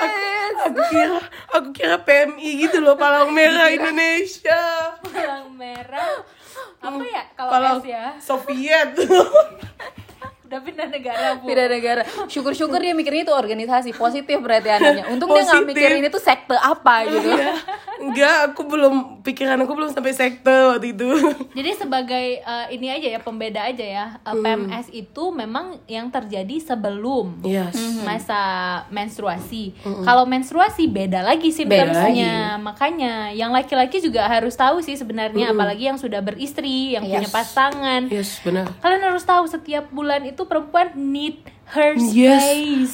sis. aku kira aku kira PMI gitu loh Palang Merah Indonesia Palang merah. Apa ya kalau Palang S ya? Soviet Udah pindah negara, Bu. Beda negara. Syukur-syukur dia mikirnya itu organisasi positif berarti anaknya. Untung dia nggak Positif. mikirin itu sekte apa gitu. enggak aku belum pikiran aku belum sampai sekte waktu itu Jadi sebagai eh, ini aja ya pembeda aja ya. Eh, Hmm. PMS itu memang yang terjadi sebelum yes masa menstruasi. Kalau menstruasi beda lagi simptomnya. Makanya yang laki-laki juga harus tahu sih sebenarnya apalagi yang sudah beristri, yang punya Yes. pasangan. yes benar Kalian harus tahu setiap bulan itu perempuan need her Yes.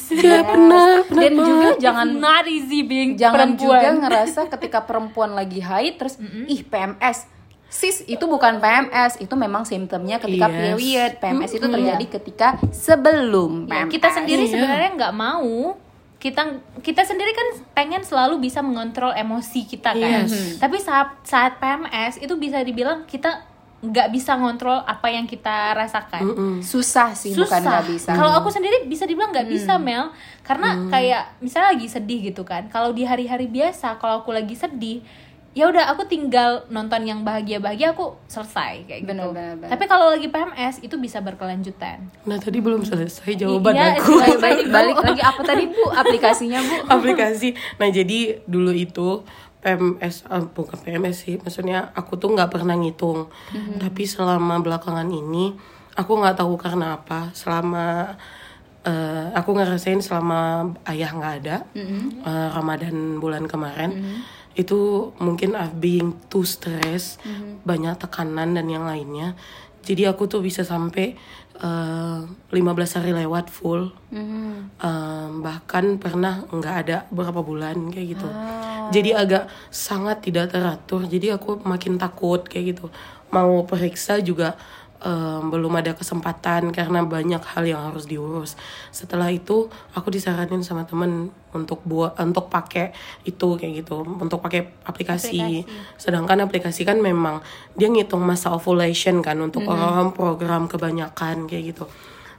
space. ya benar benar Dan juga It's jangan not easy being jangan perempuan. juga ngerasa ketika perempuan lagi haid terus ih PMS sis itu bukan PMS itu memang simptomnya ketika Yes. period PMS itu terjadi ketika sebelum Ya, PMS kita sendiri Iya. sebenarnya nggak mau kita kita sendiri kan pengen selalu bisa mengontrol emosi kita kan Yes. tapi saat saat PMS itu bisa dibilang kita nggak bisa ngontrol apa yang kita rasakan. Susah sih bukan susah. nggak bisa. Kalau aku sendiri bisa dibilang nggak bisa Mel. Karena kayak misalnya lagi sedih gitu kan. Kalau di hari-hari biasa kalau aku lagi sedih ya udah aku tinggal nonton yang bahagia-bahagia aku selesai kayak gitu. Benar, benar. tapi kalau lagi PMS itu bisa berkelanjutan. Nah tadi belum selesai jawaban Iya, aku. iya. balik balik lagi apa tadi bu aplikasinya bu. Aplikasi. Nah jadi dulu itu PMS eh, bukan PMS sih, maksudnya aku tuh nggak pernah ngitung. Tapi selama belakangan ini aku nggak tahu karena apa. Selama eh, aku ngerasain selama ayah nggak ada eh, Ramadan bulan kemarin itu mungkin I've being too stress, banyak tekanan dan yang lainnya. Jadi aku tuh bisa sampai eh, 15 hari lewat full. Um, bahkan pernah nggak ada beberapa bulan kayak gitu jadi agak sangat tidak teratur. Jadi aku makin takut kayak gitu. Mau periksa juga um, belum ada kesempatan karena banyak hal yang harus diurus. Setelah itu aku disaranin sama temen untuk buat untuk pakai itu kayak gitu. Untuk pakai aplikasi. sedangkan aplikasi kan memang dia ngitung masa ovulation kan untuk orang-orang program kebanyakan kayak gitu.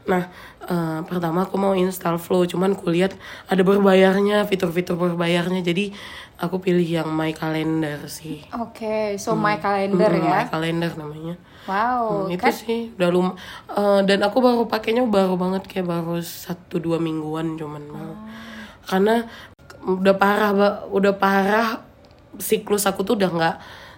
Nah, eh, pertama aku mau install Flow, cuman kulihat ada berbayarnya, fitur-fitur berbayarnya. Jadi aku pilih yang My Calendar sih. oke so my calendar Hmm, ya My Calendar namanya. wow Hmm, itu kan sih udah lum eh, dan aku baru pakainya baru banget kayak baru satu dua mingguan cuman baru. Karena udah parah, udah parah siklus aku tuh udah nggak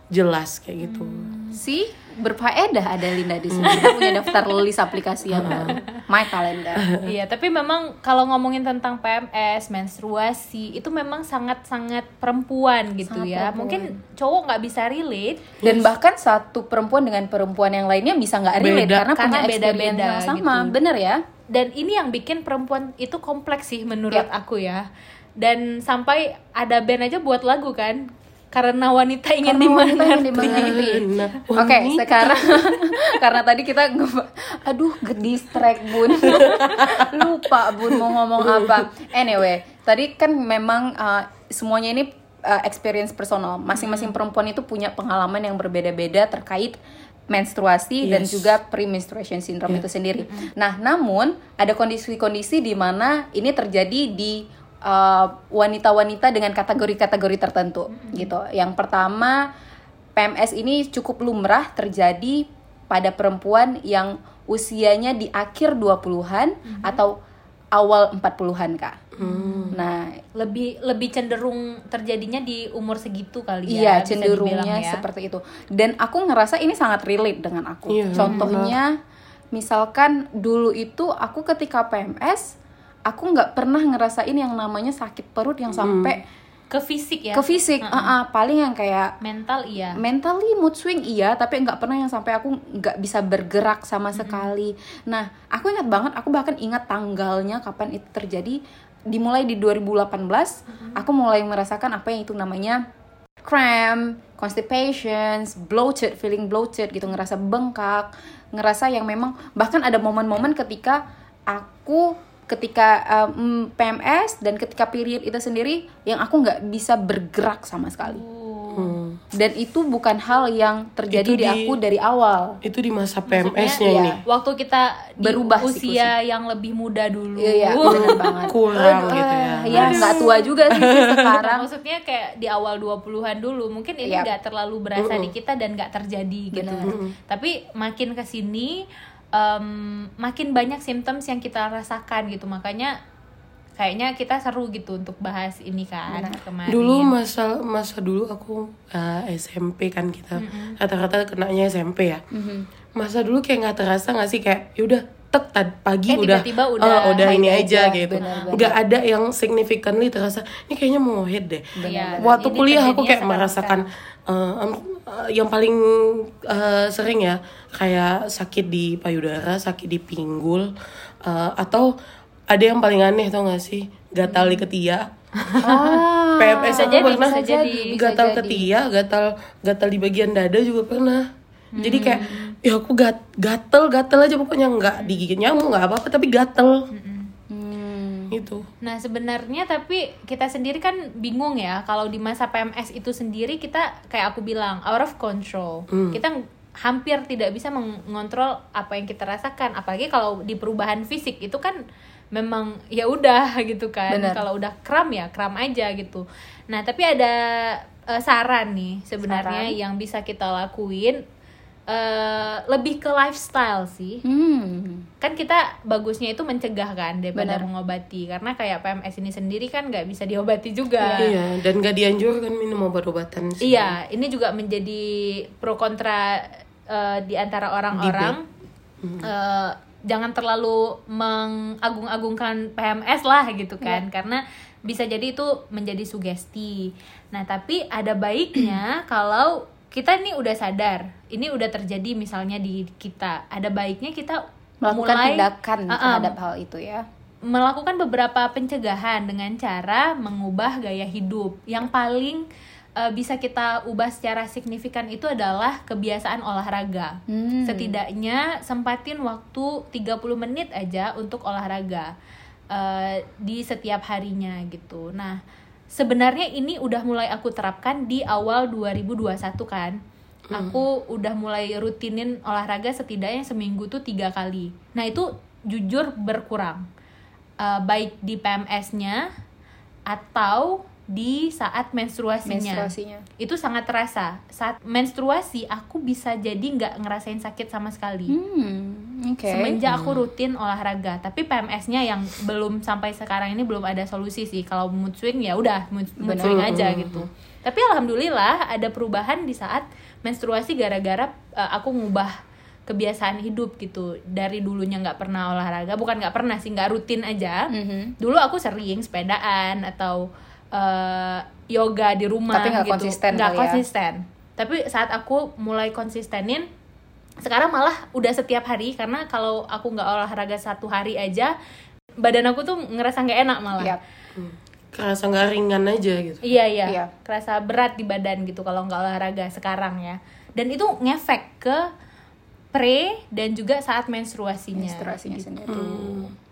jelas kayak gitu. sih berfaedah ada Linda di sini kita punya daftar list aplikasi yang my calendar Iya, tapi memang kalau ngomongin tentang PMS, menstruasi, itu memang sangat-sangat perempuan gitu Sangat ya. perempuan. Mungkin cowok nggak bisa relate. dan bahkan satu perempuan dengan perempuan yang lainnya bisa nggak relate Beda. karena, Karena punya beda-beda yang sama gitu. bener ya Dan ini yang bikin perempuan itu kompleks sih menurut Yap. aku ya. Dan sampai ada band aja buat lagu kan. Karena wanita ingin dimengerti. Nah, Oke, wanita. sekarang karena tadi kita aduh ke distract Bun. Lupa Bun mau ngomong apa. Anyway, tadi kan memang uh, semuanya ini uh, experience personal. Masing-masing perempuan itu punya pengalaman yang berbeda-beda terkait menstruasi dan Yes. juga pre-menstruation syndrome itu sendiri. Nah, namun ada kondisi-kondisi di mana ini terjadi di uh, wanita-wanita dengan kategori-kategori tertentu gitu. Yang pertama PMS ini cukup lumrah terjadi pada perempuan yang usianya di akhir 20-an atau awal 40-an, Kak. Nah, lebih lebih cenderung terjadinya di umur segitu kali ya. iya cenderungnya ya. seperti itu. Dan aku ngerasa ini sangat relate dengan aku. Iya, Contohnya misalkan dulu itu aku ketika PMS aku nggak pernah ngerasain yang namanya sakit perut yang sampai ke fisik ya. ke fisik. Ah, ah, paling yang kayak Mental iya. mentally mood swing iya tapi nggak pernah yang sampai aku nggak bisa bergerak sama sekali nah aku ingat banget aku bahkan ingat tanggalnya kapan itu terjadi dimulai di 2018 aku mulai merasakan apa yang itu namanya cramp constipation bloated feeling bloated gitu ngerasa bengkak ngerasa yang memang bahkan ada momen-momen ketika aku ketika um, PMS dan ketika period itu sendiri yang aku nggak bisa bergerak sama sekali Hmm. dan itu bukan hal yang terjadi Itu di, di- aku dari awal Itu di masa PMS-nya iya. ini. Waktu kita di Berubah usia yang lebih muda dulu. iya iya bener banget Kurang Aduh, gitu ya. ya nggak tua juga sih sih sekarang Maksudnya kayak di awal 20-an dulu mungkin ini Yap. nggak terlalu berasa di kita dan nggak terjadi gitu. Tapi makin ke sini em, makin banyak symptoms yang kita rasakan gitu. Makanya kayaknya kita seru gitu untuk bahas ini kan kemarin. Dulu masa masa dulu aku eh, SMP kan kita rata-rata kenanya SMP ya. Masa dulu kayak nggak terasa nggak sih kayak yaudah tek tad Eh, pagi udah tiba-tiba udah ah, udah ini aja, aja gitu. benar-benar. Nggak ada yang significantly terasa ini kayaknya mau head deh. Iya, Waktu ini kuliah aku kayak merasakan eh, eh, yang paling eh, sering ya kayak sakit di payudara, sakit di pinggul eh, atau ada yang paling aneh tau gak sih gatal di ketiak Ah, PMS aku jadi, pernah jadi, gatal ketiak, gatal gatal di bagian dada juga pernah. Jadi kayak Hmm. ya aku gat, gatel gatel aja pokoknya nggak digigit nyamuk nggak apa-apa tapi gatel Hmm. Gitu. Nah sebenarnya tapi kita sendiri kan bingung ya kalau di masa PMS itu sendiri kita kayak aku bilang out of control. Kita ng- hampir tidak bisa mengontrol apa yang kita rasakan. Apalagi kalau di perubahan fisik itu kan memang ya udah gitu kan. Kalau udah kram ya kram aja gitu. Nah tapi ada eh, saran nih sebenarnya Saran. yang bisa kita lakuin eh, lebih ke lifestyle sih. Hmm. kan kita bagusnya itu mencegah kan daripada Benar. mengobati. Karena kayak PMS ini sendiri kan nggak bisa diobati juga. Iya, dan gak dianjurkan minum obat-obatan sih. Iya, ini juga menjadi pro kontra eh, di antara orang-orang. Eh, jangan terlalu mengagung-agungkan PMS lah gitu kan. Karena bisa jadi itu menjadi sugesti. Nah tapi ada baiknya kalau kita ini udah sadar ini udah terjadi misalnya di kita ada baiknya kita Melakukan mulai tindakan Uh-uh, terhadap hal itu ya. melakukan beberapa pencegahan dengan cara mengubah gaya hidup. Yang paling uh, bisa kita ubah secara signifikan itu adalah kebiasaan olahraga. Hmm. Setidaknya sempatin waktu 30 menit aja untuk olahraga uh, di setiap harinya gitu. Nah, sebenarnya ini udah mulai aku terapkan di awal 2021 kan. Aku udah mulai rutinin olahraga setidaknya seminggu tuh tiga kali. Nah itu jujur berkurang, Uh, baik di PMS-nya atau di saat menstruasinya. Menstruasinya. Itu sangat terasa. Saat menstruasi aku bisa jadi nggak ngerasain sakit sama sekali. Hmm. Oke. Semenjak aku rutin olahraga, tapi PMS-nya yang belum sampai sekarang ini belum ada solusi sih. Kalau mood swing ya udah mood, mood swing aja gitu. Tapi alhamdulillah ada perubahan di saat menstruasi gara-gara uh, aku ngubah kebiasaan hidup gitu. Dari dulunya nggak pernah olahraga, bukan nggak pernah sih, nggak rutin aja. Mhm. Dulu aku sering sepedaan atau uh, yoga di rumah Tapi nggak gitu. konsisten Nggak kali ya? konsisten. Tapi saat aku mulai konsistenin sekarang malah udah setiap hari karena kalau aku nggak olahraga satu hari aja badan aku tuh ngerasa nggak enak malah Yap. Kerasa nggak ringan aja gitu. iya iya Iya. kerasa berat di badan gitu kalau nggak olahraga sekarang ya dan itu ngefek ke pre dan juga saat menstruasinya Menstruasinya gitu. sendiri.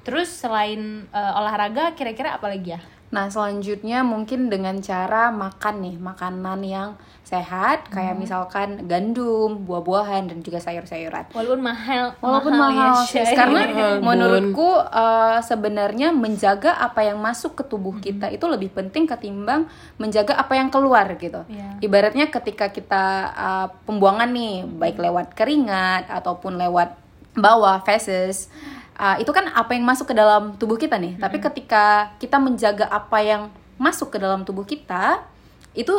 terus selain eh, olahraga kira-kira apa lagi ya Nah, selanjutnya mungkin dengan cara makan nih, makanan yang sehat kayak misalkan gandum, buah-buahan dan juga sayur-sayuran. walaupun mahal Walaupun mahal, mahal, ya, sis. Shay. karena Mahal, menurutku uh, sebenarnya menjaga apa yang masuk ke tubuh kita itu lebih penting ketimbang menjaga apa yang keluar gitu. Iya. Ibaratnya ketika kita uh, pembuangan nih, baik lewat keringat ataupun lewat bawah feces, uh, itu kan apa yang masuk ke dalam tubuh kita nih. Tapi ketika kita menjaga apa yang masuk ke dalam tubuh kita, itu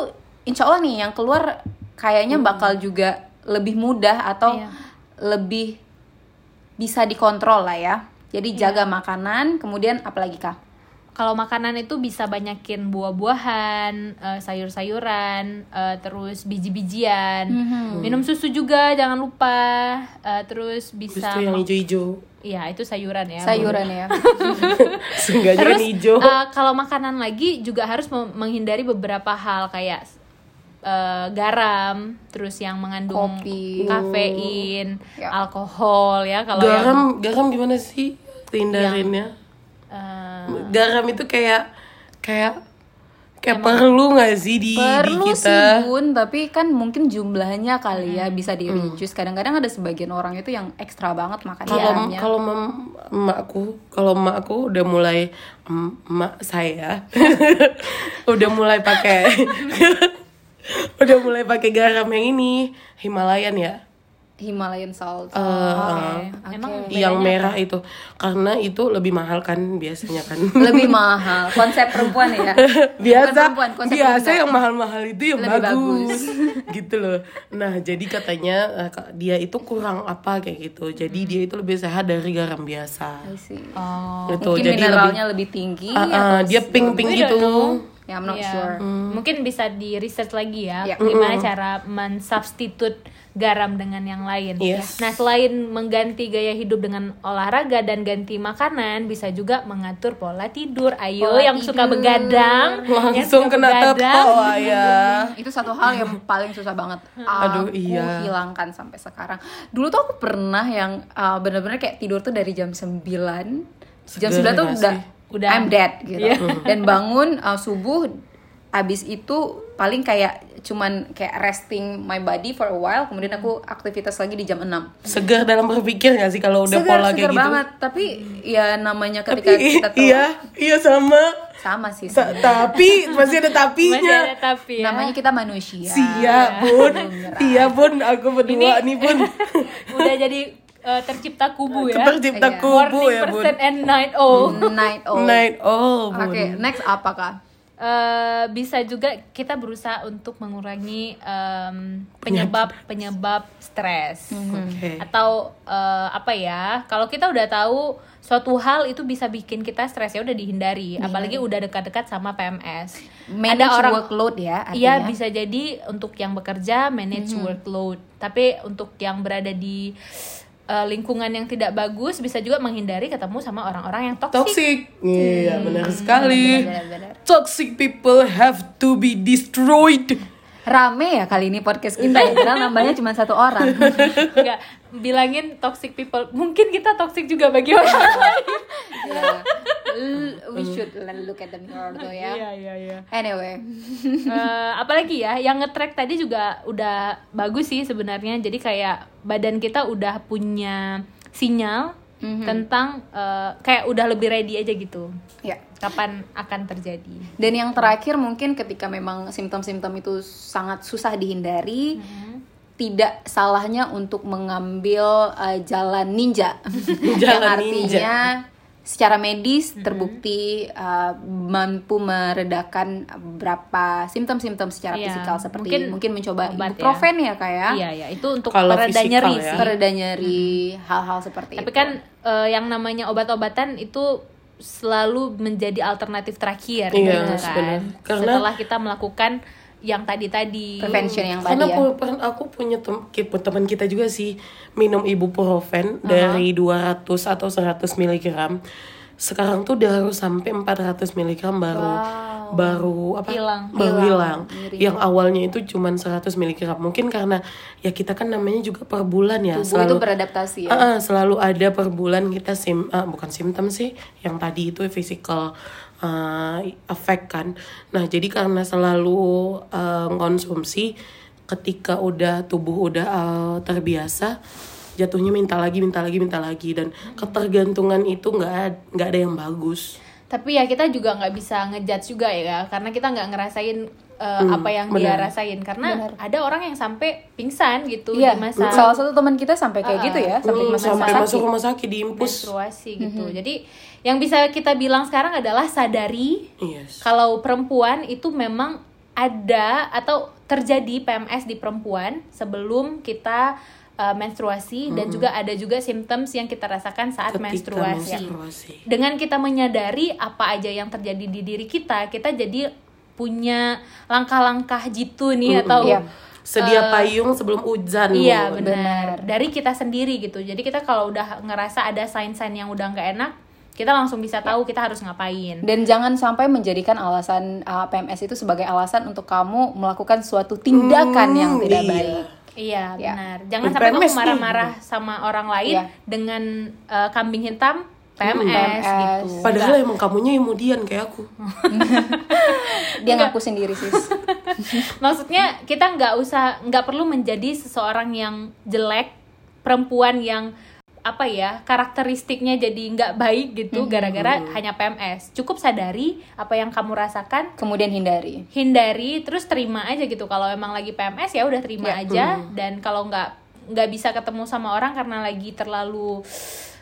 insya Allah nih yang keluar kayaknya bakal juga lebih mudah atau Iya. lebih bisa dikontrol lah ya. Jadi jaga makanan, kemudian apalagi kak? Kalau makanan itu bisa banyakin buah-buahan, eh, sayur-sayuran, eh, terus biji-bijian, Mhm. minum susu juga jangan lupa, eh, terus Terus bisa, tuh yang hijau-hijau. iya itu sayuran ya. Sayuran ya. Seenggaknya Terus kan hijau. eh, kalau makanan lagi juga harus menghindari beberapa hal kayak eh, garam, terus yang mengandung Kopi. kafein, Ya. alkohol ya kalau yang garam, garam gimana sih hindarinnya? eh, Garam itu kayak kayak kayak perlu nggak sih di, di Perlu kita? sih bun, tapi kan mungkin jumlahnya kali ya bisa di reduce. Kadang-kadang ada sebagian orang itu yang ekstra banget makan Kalau garamnya. kalau emakku, kalau emakku udah mulai em- emak saya udah mulai pakai udah mulai pakai garam yang ini Himalayan ya. Himalayan salt. Eh, Oke, Emang oke. yang merah itu karena itu lebih mahal kan biasanya kan. lebih mahal. Konsep perempuan ya. Bukan biasa perempuan, konsep biasa wanita. yang mahal-mahal itu yang Lebih bagus, gitu loh nah jadi katanya eh, Kak, dia itu kurang apa kayak gitu jadi dia itu lebih sehat dari garam biasa oh, gitu Mungkin jadi mineralnya lebih, tinggi lebih, Ah, ah, atau dia pink pink We don't gitu. Ya, I'm not Iya. sure. Mungkin bisa di research lagi ya, Ya. gimana cara mensubstitute garam dengan yang lain. Yes. Nah, selain mengganti gaya hidup dengan olahraga dan ganti makanan, bisa juga mengatur pola tidur. Ayo Pola yang suka tidur. begadang, yang Langsung suka kena begadang. tepo ya. itu satu hal yang paling susah banget Aduh, aku iya. hilangkan sampai sekarang dulu tuh aku pernah yang uh, bener-bener kayak tidur tuh dari jam 9 jam Seger 9 tuh udah? Udah. I'm dead gitu Iya. dan bangun uh, subuh abis itu paling kayak cuman kayak resting my body for a while kemudian aku aktivitas lagi di jam 6 Segar dalam berpikir gak sih kalau udah segar, pola segar kayak gitu? banget tapi ya namanya ketika Tapi kita tuh iya, iya sama. sama sih sebenarnya. tapi masih ada Masih tapinya. ada tapi ya. namanya kita manusia Sia bun, iya bun, aku berdua nih bun. udah jadi eh, tercipta kubu ya. Tercipta Iya. kubu Morning ya bun. and night owl. night owl Night oh bun. Oke, next apa kak? Eh, bisa juga kita berusaha untuk mengurangi em, penyebab penyebab stres. Oke. atau eh, apa ya kalau kita udah tahu suatu hal itu bisa bikin kita stres ya udah dihindari. Apalagi udah dekat-dekat sama PMS Manage workload ya Iya bisa jadi untuk yang bekerja manage workload. Tapi untuk yang berada di eh, lingkungan yang tidak bagus bisa juga menghindari ketemu sama orang-orang yang toksik Toxic. Iya, benar sekali. Benar-benar. Toxic people have to be destroyed. Rame ya kali ini podcast kita ya, padahal nambahnya cuma satu orang. Enggak, bilangin toxic people. Mungkin kita toxic juga bagi orang lain. Ya. L- We should look at the mirror tuh ya. Iya, iya, iya. Anyway, Eh, apalagi ya, yang nge-track tadi juga udah bagus sih sebenarnya. Jadi kayak badan kita udah punya sinyal tentang eh, kayak udah lebih ready aja gitu. ya. Kapan akan terjadi. Dan yang terakhir mungkin ketika memang simptom-simptom itu sangat susah dihindari, tidak salahnya untuk mengambil uh, jalan ninja. yang Jalan artinya secara medis terbukti uh, mampu meredakan beberapa simptom-simptom secara Iya, fisikal seperti mungkin mungkin, mencoba obat ya. ibuprofen ya kayak Iya, iya, itu untuk Kalau pereda nyeri ya. pereda nyeri hal-hal seperti Tapi itu. kan eh, yang namanya obat-obatan itu selalu menjadi alternatif terakhir Iya, gitu kan. benar. Karena- Setelah kita melakukan yang tadi-tadi. prevention yang Karena tadi ya. pu- pernah aku punya tem teman kita juga sih minum ibuprofen dari 200 atau 100 mg. Sekarang tuh udah harus sampai 400 mg baru baru apa? Hilang. Baru hilang. Nyeri. Yang awalnya itu cuma 100 mg. Mungkin karena ya kita kan namanya juga per bulan ya, Tubuh itu beradaptasi ya. Ah, ah, selalu ada per bulan kita sim ah, bukan simptom sih yang tadi itu physical uh, effect kan. Nah jadi karena selalu uh, konsumsi ketika udah tubuh udah uh, terbiasa jatuhnya minta lagi minta lagi minta lagi. Dan ketergantungan itu nggak nggak ada yang bagus. Tapi ya kita juga nggak bisa ngejudge juga ya, karena kita nggak ngerasain eh, apa yang dia rasain. Karena ada orang yang sampai pingsan gitu Iya, di masa salah satu teman kita sampai kayak gitu ya, sampai Hmm, masa sampai sakit. masuk rumah sakit diimpus menstruasi gitu. Jadi yang bisa kita bilang sekarang adalah sadari yes kalau perempuan itu memang ada atau terjadi PMS di perempuan sebelum kita uh, menstruasi dan juga ada juga symptoms yang kita rasakan saat ketika menstruasi. menstruasi Dengan kita menyadari apa aja yang terjadi di diri kita, kita jadi punya langkah-langkah jitu nih atau Iya. sedia payung sebelum hujan Iya benar. Dari kita sendiri gitu. Jadi kita kalau udah ngerasa ada sign-sign yang udah nggak enak, kita langsung bisa tahu kita harus ngapain. Dan jangan sampai menjadikan alasan uh, PMS itu sebagai alasan untuk kamu melakukan suatu tindakan yang tidak iya. baik. Iya Ya. benar. Jangan sampai kamu marah-marah sama orang lain Iya. dengan uh, kambing hitam PMS, PMS. gitu. padahal emang kamunya kemudian kayak aku Dia ngaku sendiri sis. Maksudnya kita nggak usah nggak perlu menjadi seseorang yang jelek, perempuan yang apa ya karakteristiknya jadi nggak baik gitu gara-gara hanya PMS. Cukup sadari apa yang kamu rasakan, Kemudian hindari. hindari, terus terima aja gitu. Kalau emang lagi PMS ya udah terima Ya. aja. Dan kalau nggak nggak bisa ketemu sama orang karena lagi terlalu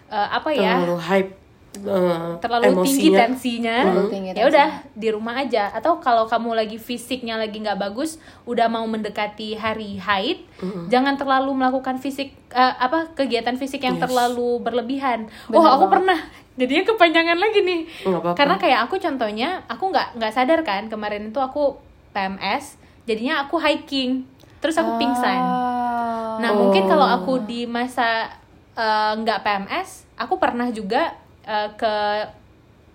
eh, apa ya terlalu hype eh, terlalu tinggi tensinya, tinggi ya udah di rumah aja. Atau kalau kamu lagi fisiknya lagi nggak bagus, udah mau mendekati hari haid, jangan terlalu melakukan fisik eh, apa kegiatan fisik yang Yes. terlalu berlebihan. Bener oh aku banget. pernah, jadinya kepanjangan lagi nih. Nggak apa-apa. Karena kayak aku contohnya, aku nggak nggak sadar kan kemarin itu aku PMS, jadinya aku hiking, terus aku pingsan. Ah. Nah mungkin kalau aku di masa eh, nggak PMS, aku pernah juga eh, ke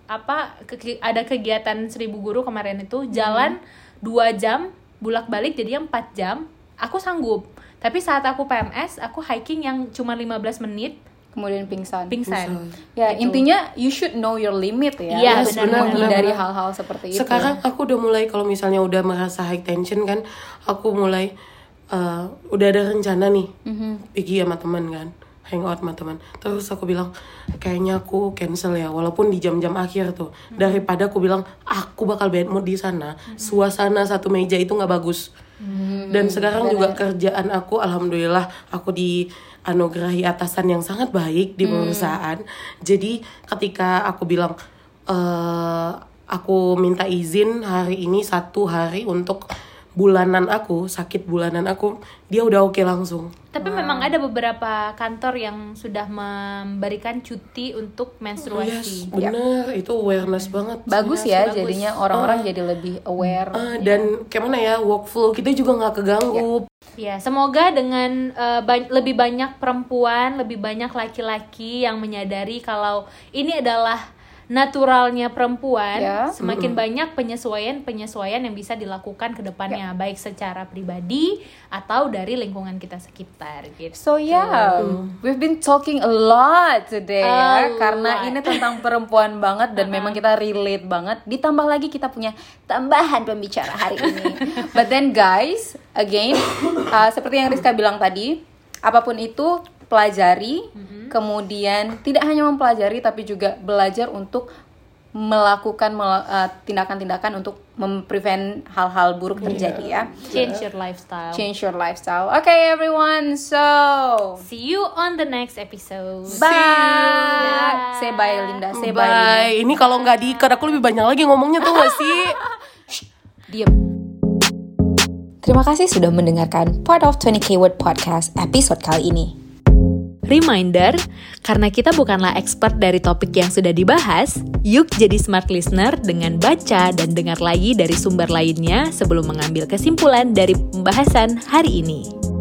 apa ke- ada kegiatan seribu guru kemarin itu jalan dua jam bulak balik jadi empat jam aku sanggup tapi saat aku PMS aku hiking yang cuma 15 menit kemudian pingsan. pingsan Ya, Gitu. intinya you should know your limit ya. Iya, untuk benar, menghindari benar. hal-hal seperti itu. Sekarang aku udah mulai kalau misalnya udah merasa high tension kan, aku mulai eh, udah ada rencana nih, pergi sama teman kan, hangout sama teman. Terus aku bilang kayaknya aku cancel ya, walaupun di jam-jam akhir tuh. Daripada aku bilang aku bakal bad mood di sana, suasana satu meja itu nggak bagus. Dan sekarang juga kerjaan aku, alhamdulillah aku di anugerahi atasan yang sangat baik di perusahaan. Jadi ketika aku bilang eh aku minta izin hari ini satu hari untuk bulanan aku sakit bulanan aku dia udah oke langsung. Tapi memang ada beberapa kantor yang sudah memberikan cuti untuk menstruasi. Yes bener. Itu awareness banget. Bagus Iya, ya bagus. jadinya orang-orang jadi lebih aware. Ah, dan kayak mana ya workflow kita juga nggak keganggu. Ya, semoga dengan eh, ba- lebih banyak perempuan, lebih banyak laki-laki yang menyadari kalau ini adalah naturalnya perempuan, Ya. semakin banyak penyesuaian-penyesuaian yang bisa dilakukan ke depannya, baik secara pribadi atau dari lingkungan kita sekitar gitu. So yeah, we've been talking a lot today A ya karena lot. ini tentang perempuan banget dan memang kita relate banget. Ditambah lagi kita punya tambahan pembicara hari ini. But then guys, again uh, seperti yang Rizka bilang tadi, apa pun itu pelajari, kemudian tidak hanya mempelajari tapi juga belajar untuk melakukan mela- uh, tindakan-tindakan untuk memprevent hal-hal buruk terjadi ya. Change your lifestyle. Change your lifestyle. Okay, everyone. So, See you on the next episode. bye. Say bye, Linda. Say bye. Linda. bye ini kalau nggak diikat aku lebih banyak lagi ngomongnya tuh gak sih Diam. Terima kasih sudah mendengarkan Part of 20K Word Podcast episode kali ini. Reminder, karena kita bukanlah expert dari topik yang sudah dibahas, yuk jadi smart listener dengan baca dan dengar lagi dari sumber lainnya sebelum mengambil kesimpulan dari pembahasan hari ini.